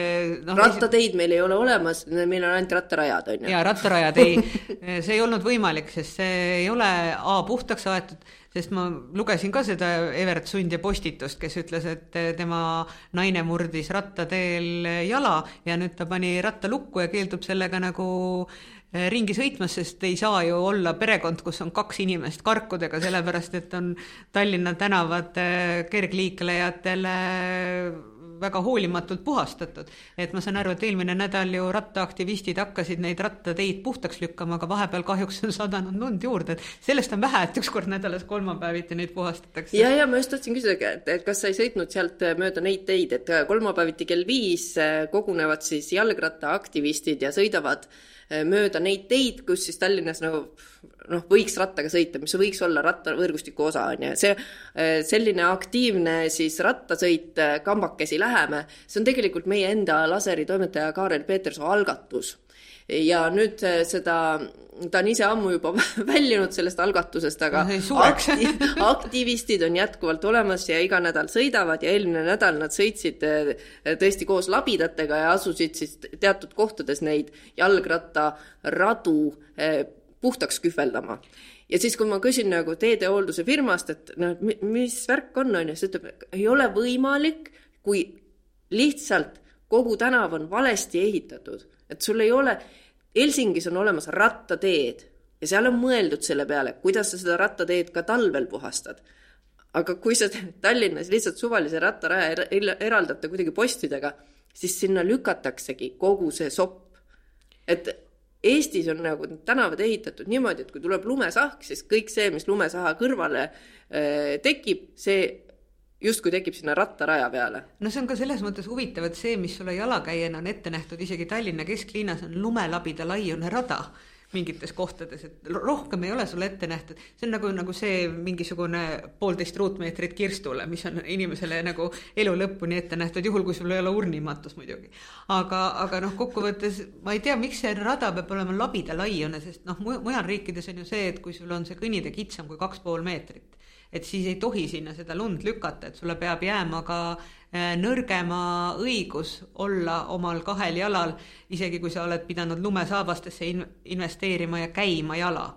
no,. rattateid meil ei ole olemas, meil on ainult rattarajad, on ju. jaa, rattarajad ei, see ei olnud võimalik, sest see ei ole A puhtaks aetud, sest ma lugesin ka seda Evert Sundja postitust, kes ütles, et tema naine murdis rattateel jala ja nüüd ta pani ratta lukku ja keeldub sellega nagu Eh, ringi sõitmas, sest ei saa ju olla perekond, kus on kaks inimest karkudega, sellepärast et on Tallinna tänavad eh, kergliiklejatele väga hoolimatult puhastatud. et ma saan aru, et eelmine nädal ju rattaaktivistid hakkasid neid rattateid puhtaks lükkama, aga vahepeal kahjuks on sadanud lund juurde, et sellest on vähe, et üks kord nädalas kolmapäeviti neid puhastatakse. ja, ja ma just tahtsin küsida, et, et kas sa ei sõitnud sealt mööda neid teid, et kolmapäeviti kell viis kogunevad siis jalgrattaaktivistid ja sõidavad äh, Äh, mööda neid teid, kus siis Tallinnas nagu noh, võiks rattaga sõita, mis võiks olla rattavõrgustiku osa, on ju, see äh, selline aktiivne siis rattasõit äh, kambakesi läheme, see on tegelikult meie enda laseritoimetaja Kaarel Petersoo algatus. Ja nüüd seda, ta on ise ammu juba väljunud sellest algatusest, aga akti, aktivistid on jätkuvalt olemas ja iga nädal sõidavad ja eelmine nädal nad sõitsid eh, tõesti koos labidatega ja asusid siis teatud kohtades neid jalgrattaradu eh, puhtaks kühveldama ja siis, kui ma küsin nagu teedehoolduse firmast, et noh, mis värk on, on ju, siis ütleb, ei ole võimalik, kui lihtsalt kogu tänav on valesti ehitatud et sul ei ole, Helsingis on olemas rattateed ja seal on mõeldud selle peale, kuidas sa seda rattateed ka talvel puhastad. aga kui sa Tallinnas lihtsalt suvalise rattaraja eraldate kuidagi postidega, siis sinna lükataksegi kogu see sopp. et Eestis on nagu tänavad ehitatud niimoodi, et kui tuleb lumesahk, siis kõik see, mis lumesaha kõrvale äh, tekib, see justkui tekib sinna rattaraja peale. no see on ka selles mõttes huvitav, et see, mis sulle jalakäijana on ette nähtud isegi Tallinna kesklinnas, on lumelabida laiune rada mingites kohtades, et rohkem ei ole sulle ette nähtud. see on nagu, nagu see mingisugune poolteist ruutmeetrit kirstule, mis on inimesele nagu elu lõpuni ette nähtud, juhul kui sul ei ole urnimatus muidugi. aga, aga noh, kokkuvõttes ma ei tea, miks see rada peab olema labida laiune, sest noh, mujal riikides on ju see, et kui sul on see kõnnitee kitsam kui kaks pool meetrit et siis ei tohi sinna seda lund lükata, et sulle peab jääma ka äh, nõrgema õigus olla omal kahel jalal, isegi kui sa oled pidanud lumesaabastesse in-, investeerima ja käima jala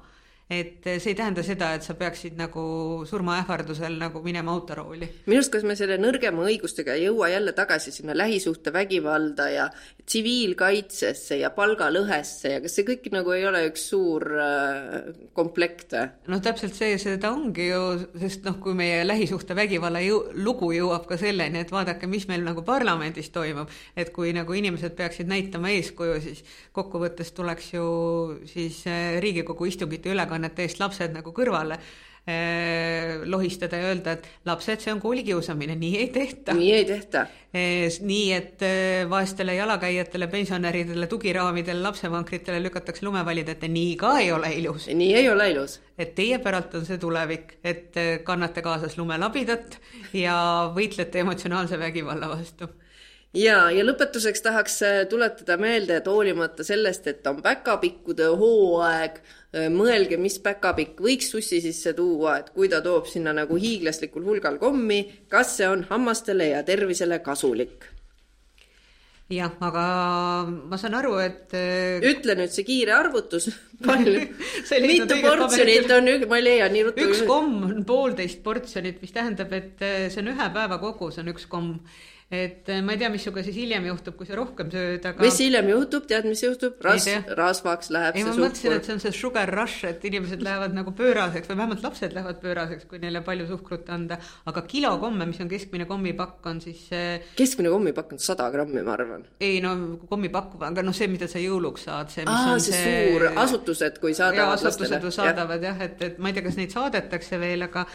et see ei tähenda seda, et sa peaksid nagu surmaähvardusel nagu minema autorooli. minu arust, kas me selle nõrgema õigustega ei jõua jälle tagasi sinna lähisuhtevägivalda ja tsiviilkaitsesse ja palgalõhesse ja kas see kõik nagu ei ole üks suur äh, komplekt? noh, täpselt see, seda ongi ju, sest noh, kui meie lähisuhtevägivalla ju, lugu jõuab ka selleni, et vaadake, mis meil nagu parlamendis toimub, et kui nagu inimesed peaksid näitama eeskuju, siis kokkuvõttes tuleks ju siis äh, Riigikogu istungite ülekanne ülesannete eest lapsed nagu kõrvale eh, lohistada ja öelda, et lapsed, see on koolikiusamine, nii ei tehta. nii ei tehta. Eh, nii, et eh, vaestele jalakäijatele, pensionäridele, tugiraamidele, lapsevankritele lükatakse lumevalid ette, nii ka ei ole ilus. nii ei ole ilus. et teie päralt on see tulevik, et kannate kaasas lumelabidat ja võitlete emotsionaalse vägivalla vastu ja, ja lõpetuseks tahaks tuletada meelde, et hoolimata sellest, et on päkapikkude hooaeg, mõelge, mis päkapikk võiks sussi sisse tuua, et kui ta toob sinna nagu hiiglaslikul hulgal kommi, kas see on hammastele ja tervisele kasulik? jah, aga ma saan aru, et äh, ütle nüüd see kiire arvutus, palju mitu portsjonit on, ma ei leia nii ruttu. üks komm on poolteist portsjonit, mis tähendab, et äh, see on ühe päeva kogus, on üks komm et eh, ma ei tea, mis sinuga siis hiljem juhtub, kui sa rohkem sööd, aga. mis hiljem juhtub, tead, mis juhtub? ras-, rasvaks läheb ei, see suhkur. ma mõtlesin, et see on see sugar rush, et inimesed lähevad nagu pööraseks või vähemalt lapsed lähevad pööraseks, kui neile palju suhkrut anda. aga kilo komme, mis on keskmine kommipakk, on siis keskmine kommipakk on sada grammi, ma arvan. ei no kommipakk, aga noh, see, mida sa jõuluks saad, see, mis Aa, on see, see suur, asutused, kui saadavad ja, asutused lastele. saadavad jah, et, et ma ei tea, kas neid saadetakse veel, aga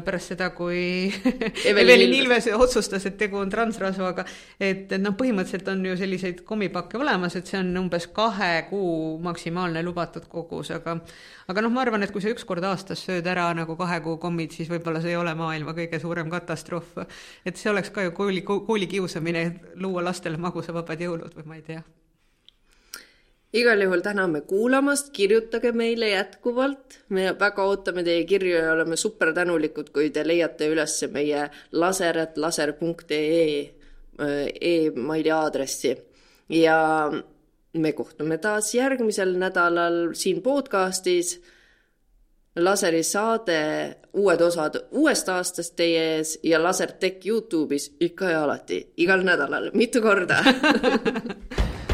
pärast seda, kui Evelin Ilves. Otsustas, et tegu on transrasvaga, et, et noh, põhimõtteliselt on ju selliseid kommipakke olemas, et see on umbes kahe kuu maksimaalne lubatud kogus, aga aga noh, ma arvan, et kui sa üks kord aastas sööd ära nagu kahe kuu kommid, siis võib-olla see ei ole maailma kõige suurem katastroof. et see oleks ka ju kooli, koolikiusamine, luua lastele magusavabad jõulud või ma ei tea igal juhul täname kuulamast, kirjutage meile jätkuvalt, me väga ootame teie kirju ja oleme super tänulikud, kui te leiate üles meie laser.laser.ee emaili aadressi. Ja me kohtume taas järgmisel nädalal siin podcastis. laseri saade, uued osad uuest aastast teie ees ja Lasertech Youtube'is ikka ja alati, igal nädalal, mitu korda